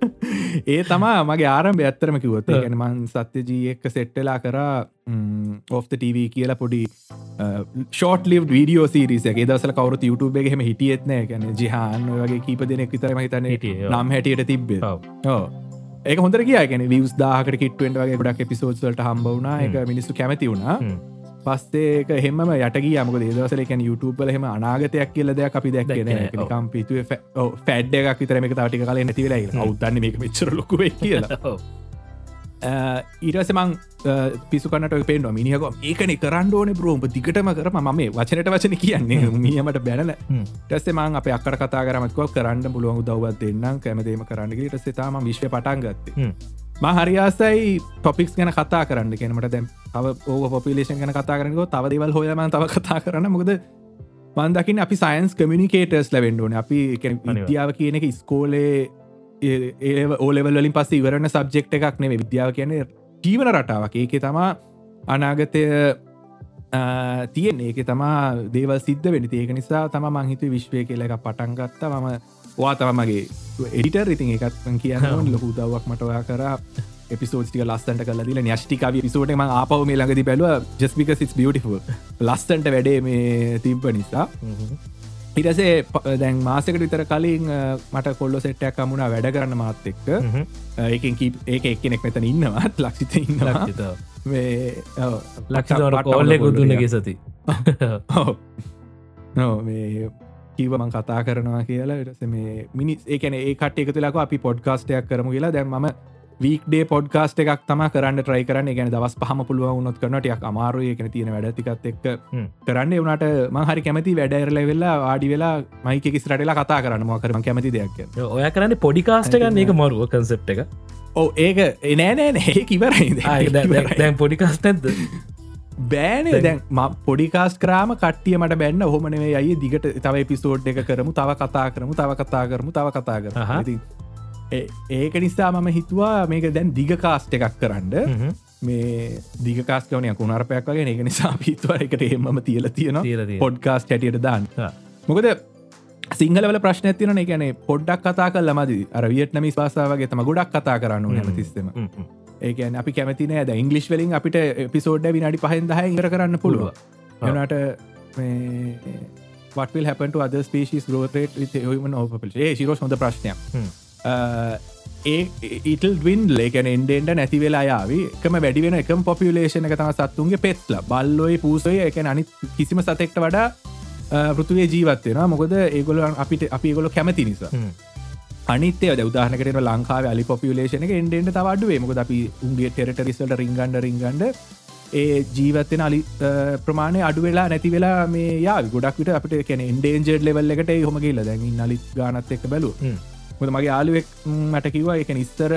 ඒ තමා මගේ ආරම්භ ඇත්තරම කිවොත් ගැන මන් සත්‍යජී එක්ක සෙට්ටලා කරා ඔෆ්ත TV කියලා පොඩි ෂෝට ලිව වීඩියෝ සිරිසගේ දසල කවරු YouTube එකහෙම හිටියෙත්නෑ ගැන ජිහාන් වගේ කීප දෙනෙක් විතරම හිතන නම් හැටියට තිබ්බේ. ඒක හොඳර කියගෙන විස් දාහකට කිට්ුවෙන්ට වගේ ගොඩක් එපිසෝඩ්සලට හම්බවුණ එක මිනිස්සු කැමති වුණා පස්සේක හෙම යටගේ යමක දේදවසලකැන YouTubeල හෙම අනාගතයක් කියල දෙයක් අපි දැක්ගෙන කම් පිතුව ෆැඩ් එකක් විතරම එක තාටික කල නැතිවෙලා අවුදන්න මේක මෙච්චර ලොකුව කියලා. ඊරසමං පිසුකනට පේ මිනිියක ඒකන කරන්න ඕන බ්‍රෝම දිගටම කරම ම වචනට වචන කියන්නේ. මියමට බැනල. ටස්සෙමං අප අක්කර කතා කරමත්කො කරන්න පුළුවන්. දවත් දෙන්නම්. කැමදේම කරන්නගේ ටස්සෙතාම විශ්ව පටන් ගත්තේ මහරියාසයි ටොපික්ස් ගැන කතා කරන්න. කෙනට දැම් තව ඕක පොපිලේෂන් ගැන කතා කරනක තව දෙවල් හොයම තව කතා කරන්න. මොකද මන්දකින් අපි සයින්ස් කමිනිකේටර්ස් ලැබෙන්ඩෝන අපි විද්‍යාව කියන එක ස්කෝලේ ඒ ඕලෙවල්ලින් පස්ස ඉවරණ සබ්ජෙක්් එකක් නෙවේ විද්‍යාව කියන ජීවන රටාවක්. ඒක තමා අනාගතය තියෙන් ඒක තමා දේවල් සිද්ධ වෙනි ඒක නිසා තම මංහිත විශ්වය කියල එක පටන්ගත්ත මම වා තමමගේ එඩිටර් ඉතින් එකත් කියන්න ලොකු දවක් මට ඔයා කර. එපිසෝටික ලස්සට කල දිල. න්‍යෂ්ටිකාව පිසෝට ම ආපව මේ ළඟදි බැලුව. ජස්මික සිස් බියටිෆ ලස්සන්ට වැඩේ මේ තිබ්බ නිසා. හිටසේ දැන් මාසකට විතර කලින් මට කොල්ලො සෙට්ටයක් කමුණ වැඩ කරන්න මාත් එක්ක. ඒකෙන් කීප ඒක එක්කෙනෙක් මෙතන ඉන්නවත් ලක්ෂිත ඉන්න ලක්ෂ කොල්ලෙ ගුදුනගේ සති මේ කිවමං කතා කරනවා කියලා. ටස මේ මිනිස් ඒකන ඒ කට එක තුලක අපි පොඩ්කාස්ටයක් කරමු කියලා. දැන්ම වීක්ඩේ පොඩ්කාස්ට එකක් තම කරන්න ට්‍රයි කරන්න. ගැන දවස් පහම පුළුව උනොත් කරනටයක් අමාරුය. කන තියෙන වැඩතිකත් එක් කරන්න. වනට මහරි කැමති වැඩරල වෙල්ලා ආඩි වෙලා මයික කිසිරටලා කතා කරන්න. මකරම කැමති දෙයක් ඔය කරන්න පොඩිකාස්ට ගන්න එක මරුව කන්සෙප් එක. ඕ ඒක එනෑනෑ නෑ කිවරයි දැන් පොඩිකාස්ට ඇද බෑනේ දැන් ම පොඩිකාස් කරාම කට්ටිය මට බැන්න. හොමනේ අයි දිගට තව පිසෝඩ් එක කරමු තව කතා කරමු තව කතා කරමු තව කතා කර ඒක නිසා මම හිතුවා මේක දැන් දිග කාස්ට එකක් කරන්න. මේ දිගකාස්කවනය කුණරපයක් වගේ එක නිසා පිත්වර එකට එමම තියල තියෙන පොඩ්කාස්ට හැටියට දාන්න. මොකද සිංහලවල ප්‍රශ්න තින එකන පොඩ්ඩක් කතා කල් මද. අර වියට්නමි පාසාවගේ තම ගොඩක් කතා කරන්න හැමතිස්සම ඒකන අපි කැමතින ඇද ඉංගලිස් වලින් අපිට පිසෝඩ් විනාඩි පහෙන්දහ ඉර කරන්න පුළුව එනට වටල් හැපට අද ස්පේෂස් ගෝතේට හම ඕපපල් ඒ සිරෝ හොඳ ප්‍රශ්නයක්. ඒ ඉටල් ඩවින් ලේකන එන්ඩෙන්ට නැති වෙලා යාව. එකම වැඩිවෙන එකම පොපියලේෂන එක තම සත්තුන්ගේ පෙත්ල. බල්ලොයි පූසය එක අනි කිසිම සතෙක්ට වඩා පෘතුවේ ජීවත්වෙන මොකද ඒගොල අපිට අපි ගොල කැමති නිසා අනිතය උදාහනකට ලංකාව අලි පොපියලේෂන එක එන්ඩෙන්ට තවඩුවේ මොකද අපි උන්ගේ ටෙරට රිසල්ට රිංගන්ඩ රිංගන්ඩ ඒ ජීවත්තෙන අලි ප්‍රමාණය අඩු වෙලා නැති වෙලා මේ යා ගොඩක් විට අපට කැන එන්ඩේන්ජර් ලෙවල් එකට හොමගේල්ල දැන් නලි ගානත් එක් බැලු මොද මගේ යාලුවෙක් මට කිව්වා එක නිස්තර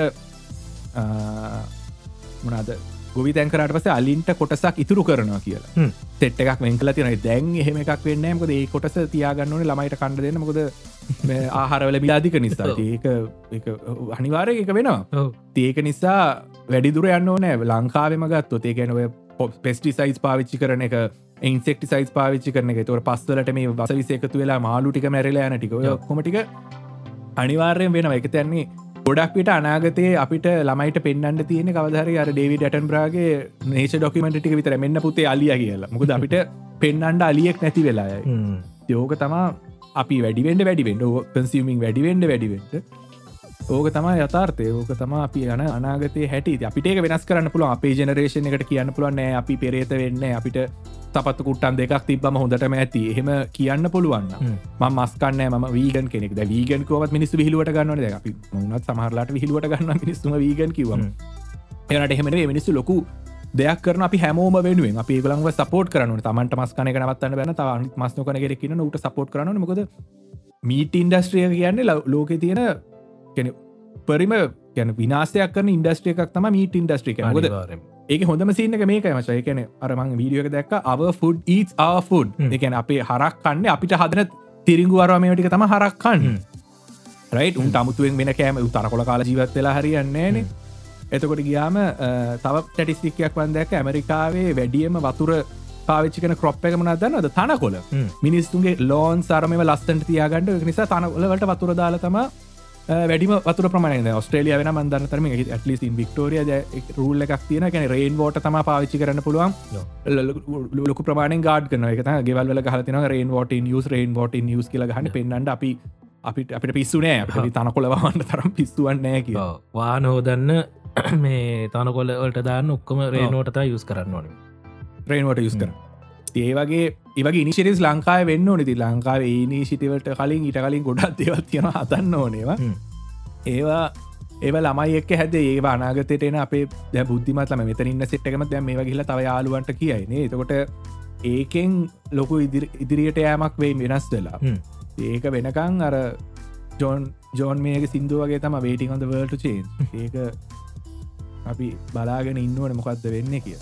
මනාද ගොවි තැන්කරට පස අලින්ට කොටසක් ඉතුරු කරනවා කියලා. තෙට් එකක් වෙංකල තින දැන් එහෙම එකක් වෙන්න මොද ඒ කොටස තියාගන්නවන ළමයිට කණ්ඩ දෙන්න. මොකද ආහරවල බිලාදික නිසා. ඒක අනිවාරය එක වෙනවා. ඒක නිසා වැඩිදුර යන්න නෑ ලංකාවම ගත්තොත් ඒ ගැනව පෙස්ටි සයිස් පාවිච්චි කරන එක ඉන්සෙක්ටි සයිස් පාවිච්චි කරන එක. තුර පස්සලට මේ වස විසේකතු වෙලා මාලුටික මැරලා යනටික කොමටික අනිවාර්යෙන් වෙන එක තැන්නේ ගොඩක් විට අනාගතයේ අපිට ළමයිට පෙන්න්න තියෙන කවදහර අර ඩේවි ටන් ප්‍රාගේ නේෂ ඩොකිමෙන්ටික විතර මෙන්න පුතේ අලිය කියලා. මුකද අපිට පෙන්න්නන්ඩ අලියෙක් නැති වෙලායි යෝක තමා අපි වැඩිවෙන්ඩ වැඩිවෙන්ඩ කන්සිමින් වැඩිවෙන්ඩ වැඩිවෙන්ට ඕක තම යථර්තය ඕක තම අපි යන අනාගතය හැටි. අපිට වෙනස් කරන්න පුළුව අපේ ජනරේෂණ එකට කියන්න පුළුවන්න්නේ අපි පෙරේත වෙන්න අපිට තපත් කුට්ටන් දෙකක් තිබම හොඳටම ඇති. එහෙම කියන්න පුළුවන් ම මස්කන්න ම වීගන් කෙනෙක්. වීගන් කවත් මිනිස් හිලුවට ගන්නන අපි මුණත් සමහරලාට විහිලුවට ගන්න මිනිස්සුම වීගන් කිවම එනට එහෙමන මිනිස්සු ලොකු දෙයක් කරන අපි හැමෝම වෙනුවෙන්. අපි ගලන්ව සපෝට් කරනු තමන්ට මස්කන නවත්තන්න බැන තවන් මස්න කන ගෙරක්න ට සපෝට් කරන මොකද මීට ඉන්ඩස්ට්‍රිය කියන්නේ ලෝක තියෙන කෙන පරිම ගැන විනාසයක් කරන ඉන්ඩස්ට්‍රිය එකක් තම මීට ඉන්ඩස්ට්‍රික ොද ඒක හොඳම සින්න මේක මචය කන අරමං වීඩියෝක දැක් අව ෆුඩ් ඊස් ෆුඩ් එකන අපේ හරක් කන්න අපිට හදන තිරිංගු අරවාමටික තම හරක්කන්න රයිට උන් අමුතුවෙන් වෙන කෑම උතරකොල කාල ජීවත් වෙලා හරියන්නේන එතකොට ගියාම තව ටටිස්ටික්යක් වන්දැක ඇමරිකාවේ වැඩියම වතුර පාවිච්චිකන කොප් එක මන දන්නද තනකොල මිනිස්තුන්ගේ ලෝන් සරම ලස්තට තියාගන්නඩ නිසා තනකොලවට වතුර දාලතම වැඩිම වතුර ප්‍රමාණ ස්ට්‍රේලිය වෙන මන්දන්න තරම ඇටලිස් වික්ටෝරිය රූල්ල එකක් තියෙන කැන රේන් ෝට තම පාවිච්චි කරන්න පුළුවන්. ලොක ප්‍රමාණ ගාඩ් කන එක ගෙවල් හලතින රේන් ෝට නිියස් රේන් ෝට නිියස් කියල හන්න පෙන්න්නට අපි අපිට අපිට පිස්සුනෑ තනකොලවන්න තරම් පිස්සුවන්නෑ කිය වානෝදන්න මේ තනකොල ඔල්ට දාන්න ඔක්කොම රේනෝටතා යුස් කරන්න ඕන. රේන්වට යුස් කර ඒ වගේ ඒවගේ ඉනිශිරිස් ලංකාව වෙන්න ඕනෙති ලංකාව ඒනිශිටිවට කලින් ඉට කලින් ගොඩක් දෙවත් තියෙන හතන්න ඕනේවා ඒවා. ඒව ළමයි එක් හැද. ඒ අනාගතයට එන අපේ දැ බුද්ධිමත්ලම මෙතනන්න සෙට්කම දැම මේ වගේල තව යාලුවන්ට කියයිනේ එතකොට ඒකෙන් ලොකු ඉදිරියට යෑමක් වෙයි වෙනස් වෙලා. ඒක වෙනකං අර ජෝන් ජෝන් මේක සිින්දුවගේ තම වේටිං හොඳ වලට චේ ඒක අපි බලාගෙන ඉන්නවන මොකක්ද වෙන්න කිය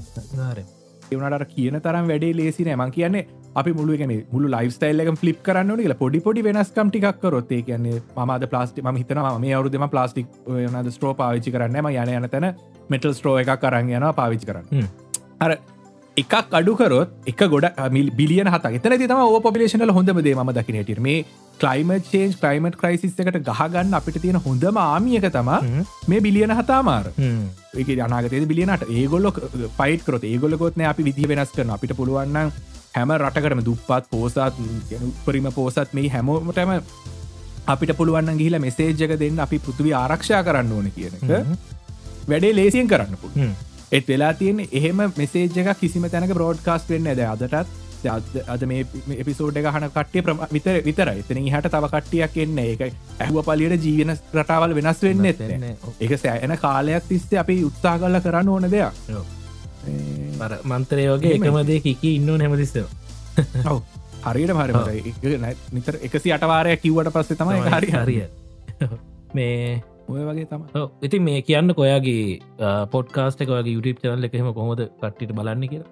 ඒවනට කියන තරම් වැඩේ ලේසි නෑමන් කියන්නේ අපි මුළු ගැන මුළු ලයිස්ටයිල්ලක ෆලිප් කරන්න කියලා. පොඩි පොඩි වෙනස්කම් ටික්කරොත්තේ කියන්නේ මද ප්ලාස්ටි ම හිතන මේ අවුදම ප්ලාස්ටික් නද ස්ට්‍රෝ පාවිච්චි කරන්නම යන යන තැන මෙටල් ස්ට්‍රෝ එක කරන්න යන පාවිච්චි කරන්න. අර එකක් අඩුකරොත් එක ගොඩ බිලියන හත එතන තම ඕ පොපිලේෂනල හොඳම දේ ම දකිනට මේ කලයිම චේන්ස් ක්‍රයිමට ක්‍රයිසිස් එකට ගහගන්න අපිට තියෙන හොඳම ආමියක තම මේ බිලියන හතාමාර ඒක අනාගතය බිලියනට ඒගොල්ලො පයිට කරොත් ඒගොලකොත්න අපි විදි වෙනස් කරන අපිට පුළුවන්න හැම රටකරම දුප්පත් පෝසත් උපරිම පෝසත් මේ හැමෝමටම අපිට පුළුවන් ගිහිල මෙසේජ්ජක දෙන්න අපි පෘතුවි ආරක්ෂා කරන්න ඕන කියනක වැඩේ ලේසියෙන් කරන්න පුළ එත් වෙලා තියෙන එහෙම මෙසේජ්ක කිසිම තැනක බ්‍රෝඩ්කාස්ට වෙන්න ඇද අදටත් අද මේ එපිසෝඩ් එක හන කට්ටිය ප්‍රම විතර විතර එතන හට තව කට්ටියක් එන්න එක ඇහුව පලියට ජීවන රටාවල් වෙනස් වෙන්න එතන එක සෑන කාලයක් තිස්සේ අපි උත්සා කල්ල කරන්න ඕන දෙයක්. මන්තරය වගේ එකමදේ කිකි ඉන්න නැමතිස්සව ඔව. හරියට හරි නිතර එකසි අටවාරය කිව්වට පස්සේ තමයි හරි හරිය මේ ඔය වගේ තම ඉතින් මේ කියන්න කොයාගේ පොඩ්කාස්ට එක වගේ යුටප් චනල් එකහෙම කොහොද කට්ටිට බලන්න කියලා?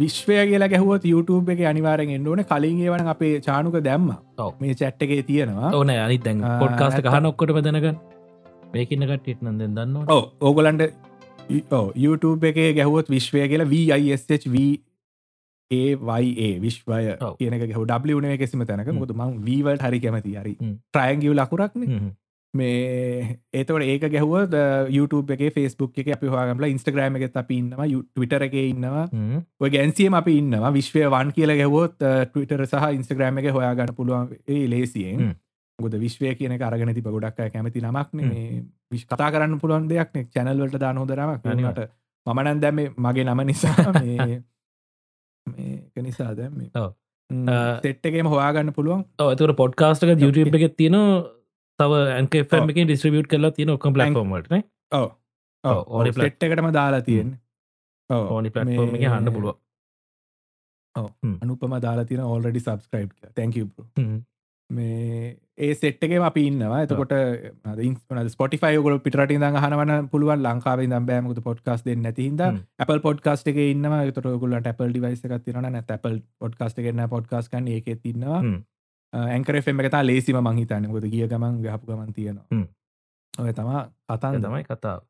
විශ්වය කියලා ගැහුවත් YouTube එක අනිවාරෙන් එන්නඕන කලින්ගේ වන අපේ චානුක දැම්ම. මේ චැට්ටගේ තියෙනවා. ඕන අනි දැන් පොඩ්කාස්ට කහන ඔක්කොට බදනග මේකන්න කට්ටිට නද දන්න ඕගොලන්ට YouTube එක ගැහුවත් විශ්වය කියලා VISHV ඒවයිඒ විශ්වය ඔව්. කියනක ගැහ ඩ්න කෙසිම තැනක. මුද මං වීවල් හරි කැමති හරි හ්ම්. ට්‍රයන්ගව ලකුරක්න මේ ඒතවට ඒක ගැහුව YouTube එක ෆස්බුක් එක අපි හගමල ඉස්ටග්‍රම එක අපි ඉන්නවා ටවිටර එක ඉන්නවා ඔය ගැන්සියම අපි ඉන්නවා විශ්වය වන් කියල ගැහවොත් ටවිටර සහ ඉන්ස්ටග්‍රම එක හොයා ගන්න පුළුවන් ඒ ලේසියෙන්. ගොද විශ්වය කියනක අරගෙන තිබ ගොඩක් කැමති නමක්න හ්ම්. මේ විශ් කතා කරන්න පුළුවන් දෙයක් චැනල්වලට දාන හොදරමක්. නට මමනන් දැම මගේ නම නිසා නිසා දැම තෙට්ටගේම හොයාගන්න පුළුවන්. ඇතුර පොඩ්කාස්ටක YouTube එක තියෙන තව ඇන්කම් එක ඩිස්ට්‍රිියුට් කරලා තියෙන ඔක්කම් ඔව්, ඕනි plat- ට් එකටම දාලා තියෙන් ඕනි පලට්ෆෝර්ම එක හන්න පුළුව අනුපම දාලා තින ඔල්ඩඩි සබස්ක්‍රයිබ් තැක මේ ඒ සෙට්ගේ අපි ඉන්නවා. එතකොට ස්පොටිෆයි ගොල පිටට ඉඳ හනවන පුළුවන් ලංකාව දම් බෑමකුතු පොඩ්කාස් දෙන්න නැතිහිද. Apple පොඩ්කාස්ට එක ඉන්නවා. තොට ගොල ටපල් ඩිවයිස එකක් තිරන නැ Apple පොඩ්කාස්ට එකන්න පොඩ්කාස් කන්න ඒක තින්නවා. ඇංකරෙම එකතා ලේසිම මහිතන්න ගොද ගිය ගමන් ගහපු ගමන්. තියෙනවා. ඔය තමා කතන් තමයි කතාව.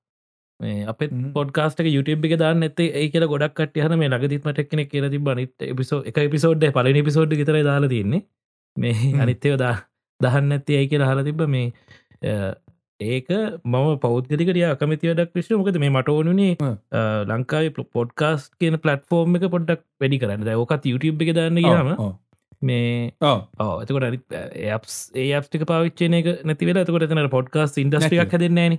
මේ අප. පොඩ්කාස්ට YouTube එක දාන්න ඇත්තේ ඒ කියල ගොඩක් කට හන මේ ලගදිත්ම ටෙක්නෙ කියල ති බනිත් එපිසෝ එක පිසෝඩ් පලනි පිසෝඩ් ගෙතර දාලා තින්නේ මේ. අනිත්‍යව දා දහන්න ඇත්තේ ඇයි කියලා හල තිබ මේ ඒක මම පෞද්ගලිකට අකමති වැඩක් විශ්ව මොකද මේ මට ඕනුනේ. ලංකායි පොඩ්කාස් කියන පලටෆෝර්ම් එක පොඩ්ඩක් වැඩි කරන්න. ඕකත් YouTube එක දාන්න ගම මේ ඕ එතකොට අනි ඇප්ස් ඒ අප්ටික පාවිච්චන එක නැති වෙලා එතකොට එතන පොඩ්කාස් ඉන්ඩස්ට්‍රියක් නැතිව. හැදෙන්නේන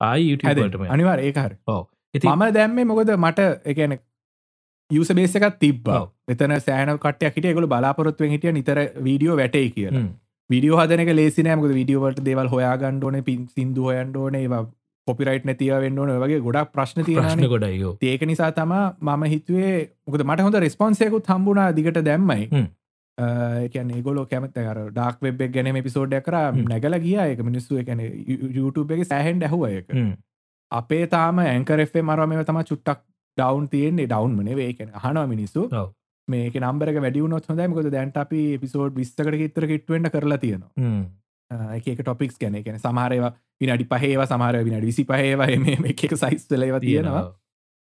ආයි YouTubeටම අනිවාර ඒකහර ඔව. ඉති මම දැම්ම මොකද මට එකන යුස බේසකත් තිබ්බ. එතන සෑන කටය හිට ගොල බලාපොරත්ව හිටිය නිතර වීඩියෝ වැටේ කිය විඩියෝ හදනක ලේසිනෑමක විඩියෝවට දේවල් හොයාගණ්ඩෝන පින් සිින්දු හොයන්ඩෝන ඒවා පොපිරයිට් නැතිව වෙන්නඕන වගේ ගොඩක් ප්‍රශ්න තියෙන ගොඩයියෝ ඒක නිසා තම මම හිතුවේ මොකද මට හොඳ රෙස්පොන්සයකුත් හම්බුණා දිගට දැම්මයි. එකන ගොල කැමත කර ඩක් වෙබ් ගැන පිසෝඩ්ඩ කර. නැගල ගිය. එක මිනිස්සු එකන YouTube එක සෑහෙන්ඩ ඇහුව එක අපේ තාම ඇංකරෙෆේ මරමව තම චුට්ටක් ඩවන් තියෙන්නේ ඩවන් මනේ ඒකන හනවා මිනිස්සු. මේක නම්බර වැඩියුනොත් හොඳයිමකොද දැන්ට අපි පිසෝඩ් විස්තකට ඉතර කිට්වෙන්ට කරලා තියෙනවා. එක ටොපික්ස් ගැන. එකන සමහරයවා විනාඩි පහේව සමහර විනාඩි විසි පහේවා මේ එක සයිස්තලව තියෙනවා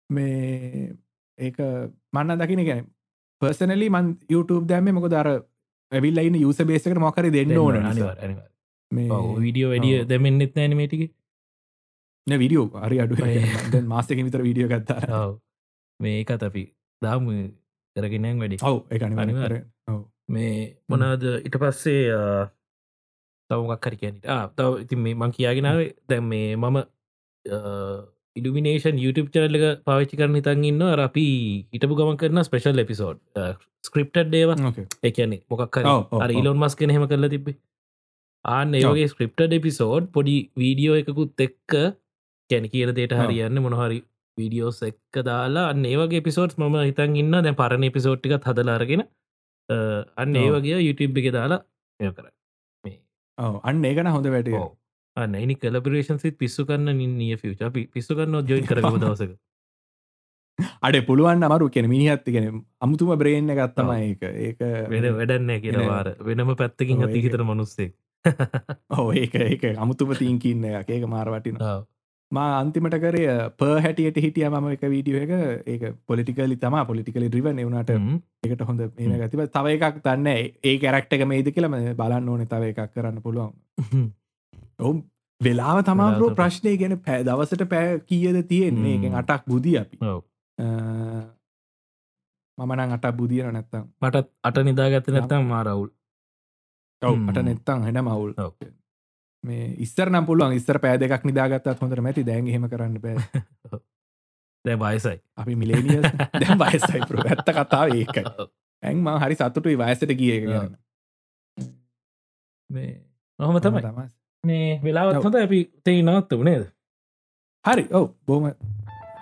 මේ ඒක මන්න දකින ගැන පර්සනලි මන් YouTube දැම මොක දර ඇවිල්ලයින්න යුස බේසකට මොකර දෙන්න ඕන විඩියෝ වැඩිය. දැමෙන්න්නෙත් නෑනමටික විඩියෝ අරි අඩු මේ- මාසක විතර විඩියෝ ගත්තා මේකත් අපි දාම. කරගෙනන් වැඩි. ඔව් එක අනිවාර්ය. මේ මොනාද ඉට පස්සේ තවමක් හරි කියනට තව ඉතින් මේ මං කියාගෙනාව දැම් මේ මම ඉඩිනේෂන් YouTube චරල්ලක පාවිච්චි කරන හිතන් ඉන්න අර අපි හිටපු ගමන් කරන ස්පේෂල් එපිසෝඩ් ස්ක්‍රප්ට ඒව එකන්නේ මොකක් හරි. ඉලොන් මස් කෙන හෙම කරලා තිබේ ආන්න ඒවගේ ස්ක්‍රප්ට එපිසෝඩ් පොඩි වීඩියෝ එකකුත් එක්ක කැන කියන දේට. හරියන්න මොනහරි වීඩියෝස් එක්ක දාලා අන්න ඒවගේ පිසෝට් ම හිතන් ඉන්න දැ පරණ පිසෝට්ටිකත් හදලාරගෙන අන්න ඒ. වගේ YouTube එක දාලා එය කර අන්න ඒකන හොඳ වැට අන්නනි කලබරේෂන් සිත් පිස්සු කරන්න නිය ෆිච පිස්සු කරන්න ජොයින් කරම දවසක. අඩ පුළුවන් අමරු. කෙන මිනිහත්ති කෙන අමුතුම බ්‍රේන්න ගත්තම. ඒක. ඒක වෙන වැඩන්න කියෙන වෙන- වාර. වෙනම පැත්තකින් ඔව්, හති ඒක- හිතර මනුස්සේ ඕ ඒක ඒක අමුතුම තිීන්කින්න එක ඒක මාරවටින මා අන්තිමට කරය ප හැටියට හිටිය මම එක වීඩියෝ එක. ඒක පොලිටිකලි තම පොලිටිකලි ද්‍රිවන එවුණට එකට හොඳ මේ ගතිව තව එකක් තන්න ඒ කැරක්ට එක මේද කියලම බලන්න ඕන තව එකක් කරන්න පුළුවන්. ඔවුම් වෙලාව තමාරු. ප්‍රශ්නය ගැන පෑ දවසට පෑ කියද තියෙන්නේ. එක අටක් බුදිය අපි. මමනං අටක් බුදියන නැත්තම්. මටත් අට නිදාගත නැත්තම් මාරවුල් ඔව හ්ම්. අට නෙත්තං හෙන මවුල් ඔව්. මේ ඉස්සරනම් පුළුවන් ඉස්සර පෑ දෙකක් නිදාගත්තත් හොඳට මැති. දැන් හෙම කරන්න බෑ. දැ බයිසයි අපි මිලේනිය දැම් වයසයි පුර ඇත්ත කතාව ඒකයි. ඇන්ම හරි සතුටුයි වයසට ඔව්. ගන්න මේ නොහම තමයි. තමයි. මේ වෙලාවත්. හොඳ අපි තේ නවත්ත වනේද හරි. ඔව්. බොම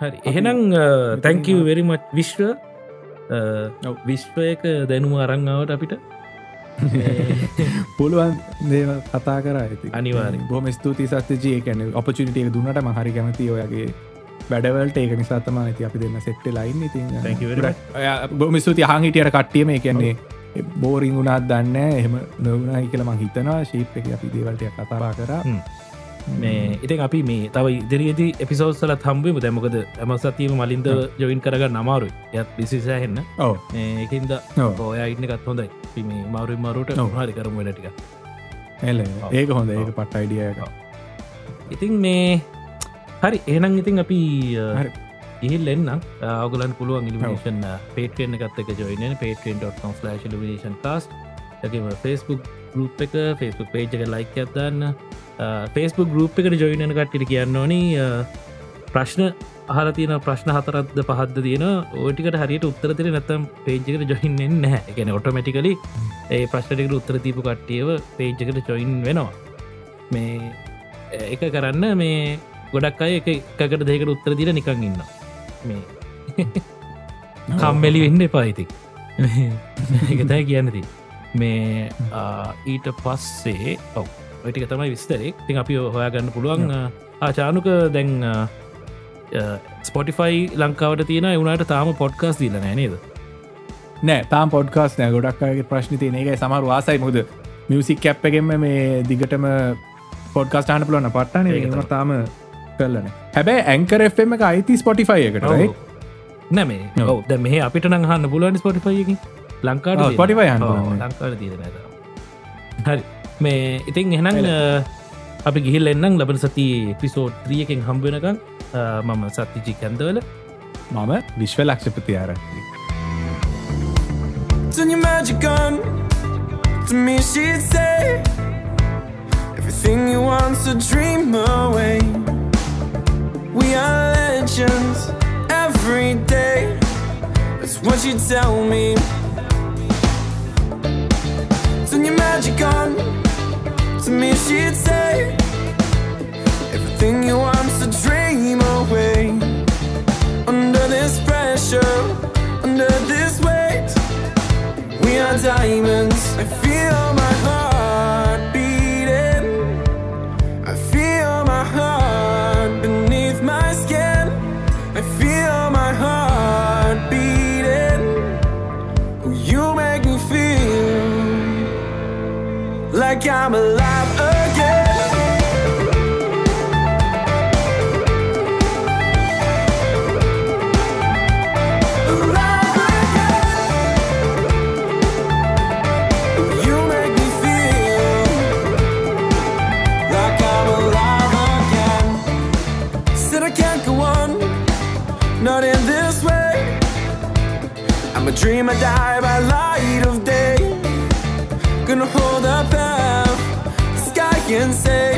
හරි. එහෙනම් තැංකව වෙරිමච් විශ්ව. ඔව්. විශ්වයක දැනුම අරංාවට අපිට පුළුවන් දේව කතා කර ඇති. අනිවාර්යෙන්. බොම ස්තුති සත්්‍යජය කැන ඔපචිටිය දුන්නට මහරි කැමති ඔයගේ වැඩවලට. ඒක නිසාතම ඇති අපි දෙන්න සෙට්ට ලයින් very ඉතින් බොමිස්තුති හංහිටියට කට්ටියම. කියන්නේ බෝරිං වුණත් දන්න එහෙම නොවනයි කියල මං හිතනවා. ශීප් එක අපි දේවල්ටය කතාරා කර මේ ඉතින් අපි මේ තව ඉදිරියේදී එපිසෝස්සල හම්බීම දැමකද ඇමසතීම මලින්ද ජොයින් කරගන්න නමාරු යත් පිසිසාහෙන්න ඒකින්ද ඔය ඉන්න ගත් හොඳයි. පිමේ මවරු මරුට හරි කරම වෙලටික එල ඒක හොඳ ඒක පට්ට අයිඩියක ඉතින් මේ හරි ඒනම් ඉතින් අපි ඉහිල් එන්න අවගලන් පුළුවන් ඉලිමේෂන් පේටෙන් එකත් එක ජොයින පේටෙන්.com ලාශ ලිමේෂන් කාස් ඇකම ෆස්බුක් ගරුප් එක ෆස්බුක් පේජ් එක ලයික් ඇත්දන්න ෆේස්බුක් ගරුප් එකට ජොයිනන කට්ටිට කියන්න ඕනි. ප්‍රශ්න අහලතින ප්‍රශ්න හතරත්ද පහද තියෙන ඕටිකට හරියට උත්තරතිර නැතම් පේජකට ජොහින්ෙන් නැහැ. එකන ඔටමටිකලි ඒ ප්‍රශ්නටිකට උත්තරතිීපු කට්ටියව පේජකට චොයින් වෙනවා. මේ එක කරන්න මේ ගොඩක් අය එකකට දෙකට උත්තර දිර නිකං ඉන්න මේ කම්මෙලි වෙන්න එපායිති එකතයි කියන්නති මේ ඊට පස්සේ ඔව ඔටික තමයි විස්තරේ. තින් අපි හොයාගන්න පුළුවන් ආචානුක දැන් ස්පොටිෆයි ලංකාවට තියෙන එවුණට තාම පොඩ්කාස් දීල නෑනේද නෑ තාම් පොඩ්කාස් නෑ. ගොඩක්ගේ ප්‍රශ්න තියන. එක සමර වාසයි මුද මියසික් කැප්පගෙන්ම මේ දිගටම පොඩ්කාස්ටාන පුලන පට්ටන තාම කරලන හැබැයි ඇංකර එම එක අයිති ස්පොටිෆයි එකට නැමේ ඔව. ද මේ අපිට නහන්න පුළුවන් ස්පොටිෆයිකින් ලංකාට පොටිෆයි ලංකාට දීන හරි මේ ඉතින් එහෙනම් අපි ගිහිල් එන්නම් ලබන සති පිසෝඩ් ත්‍රියකෙන් හම්බෙනකම් මම සත්තිජි කැන්දවල. මම විශ්ව Lakshapathi ආරක්ති Turn your magic on To me she'd say Everything you want's a dream away. We are legends Every day. That's what you tell me. Turn your magic on To me she'd say Everything you want's a dream away. Under this pressure Under this weight We are diamonds. I feel my heart beating. I feel my heart beneath my skin. I feel my heart beating. Oh, you make me feel like I'm alive dream, I die by light of day. Gonna hold up the sky and say,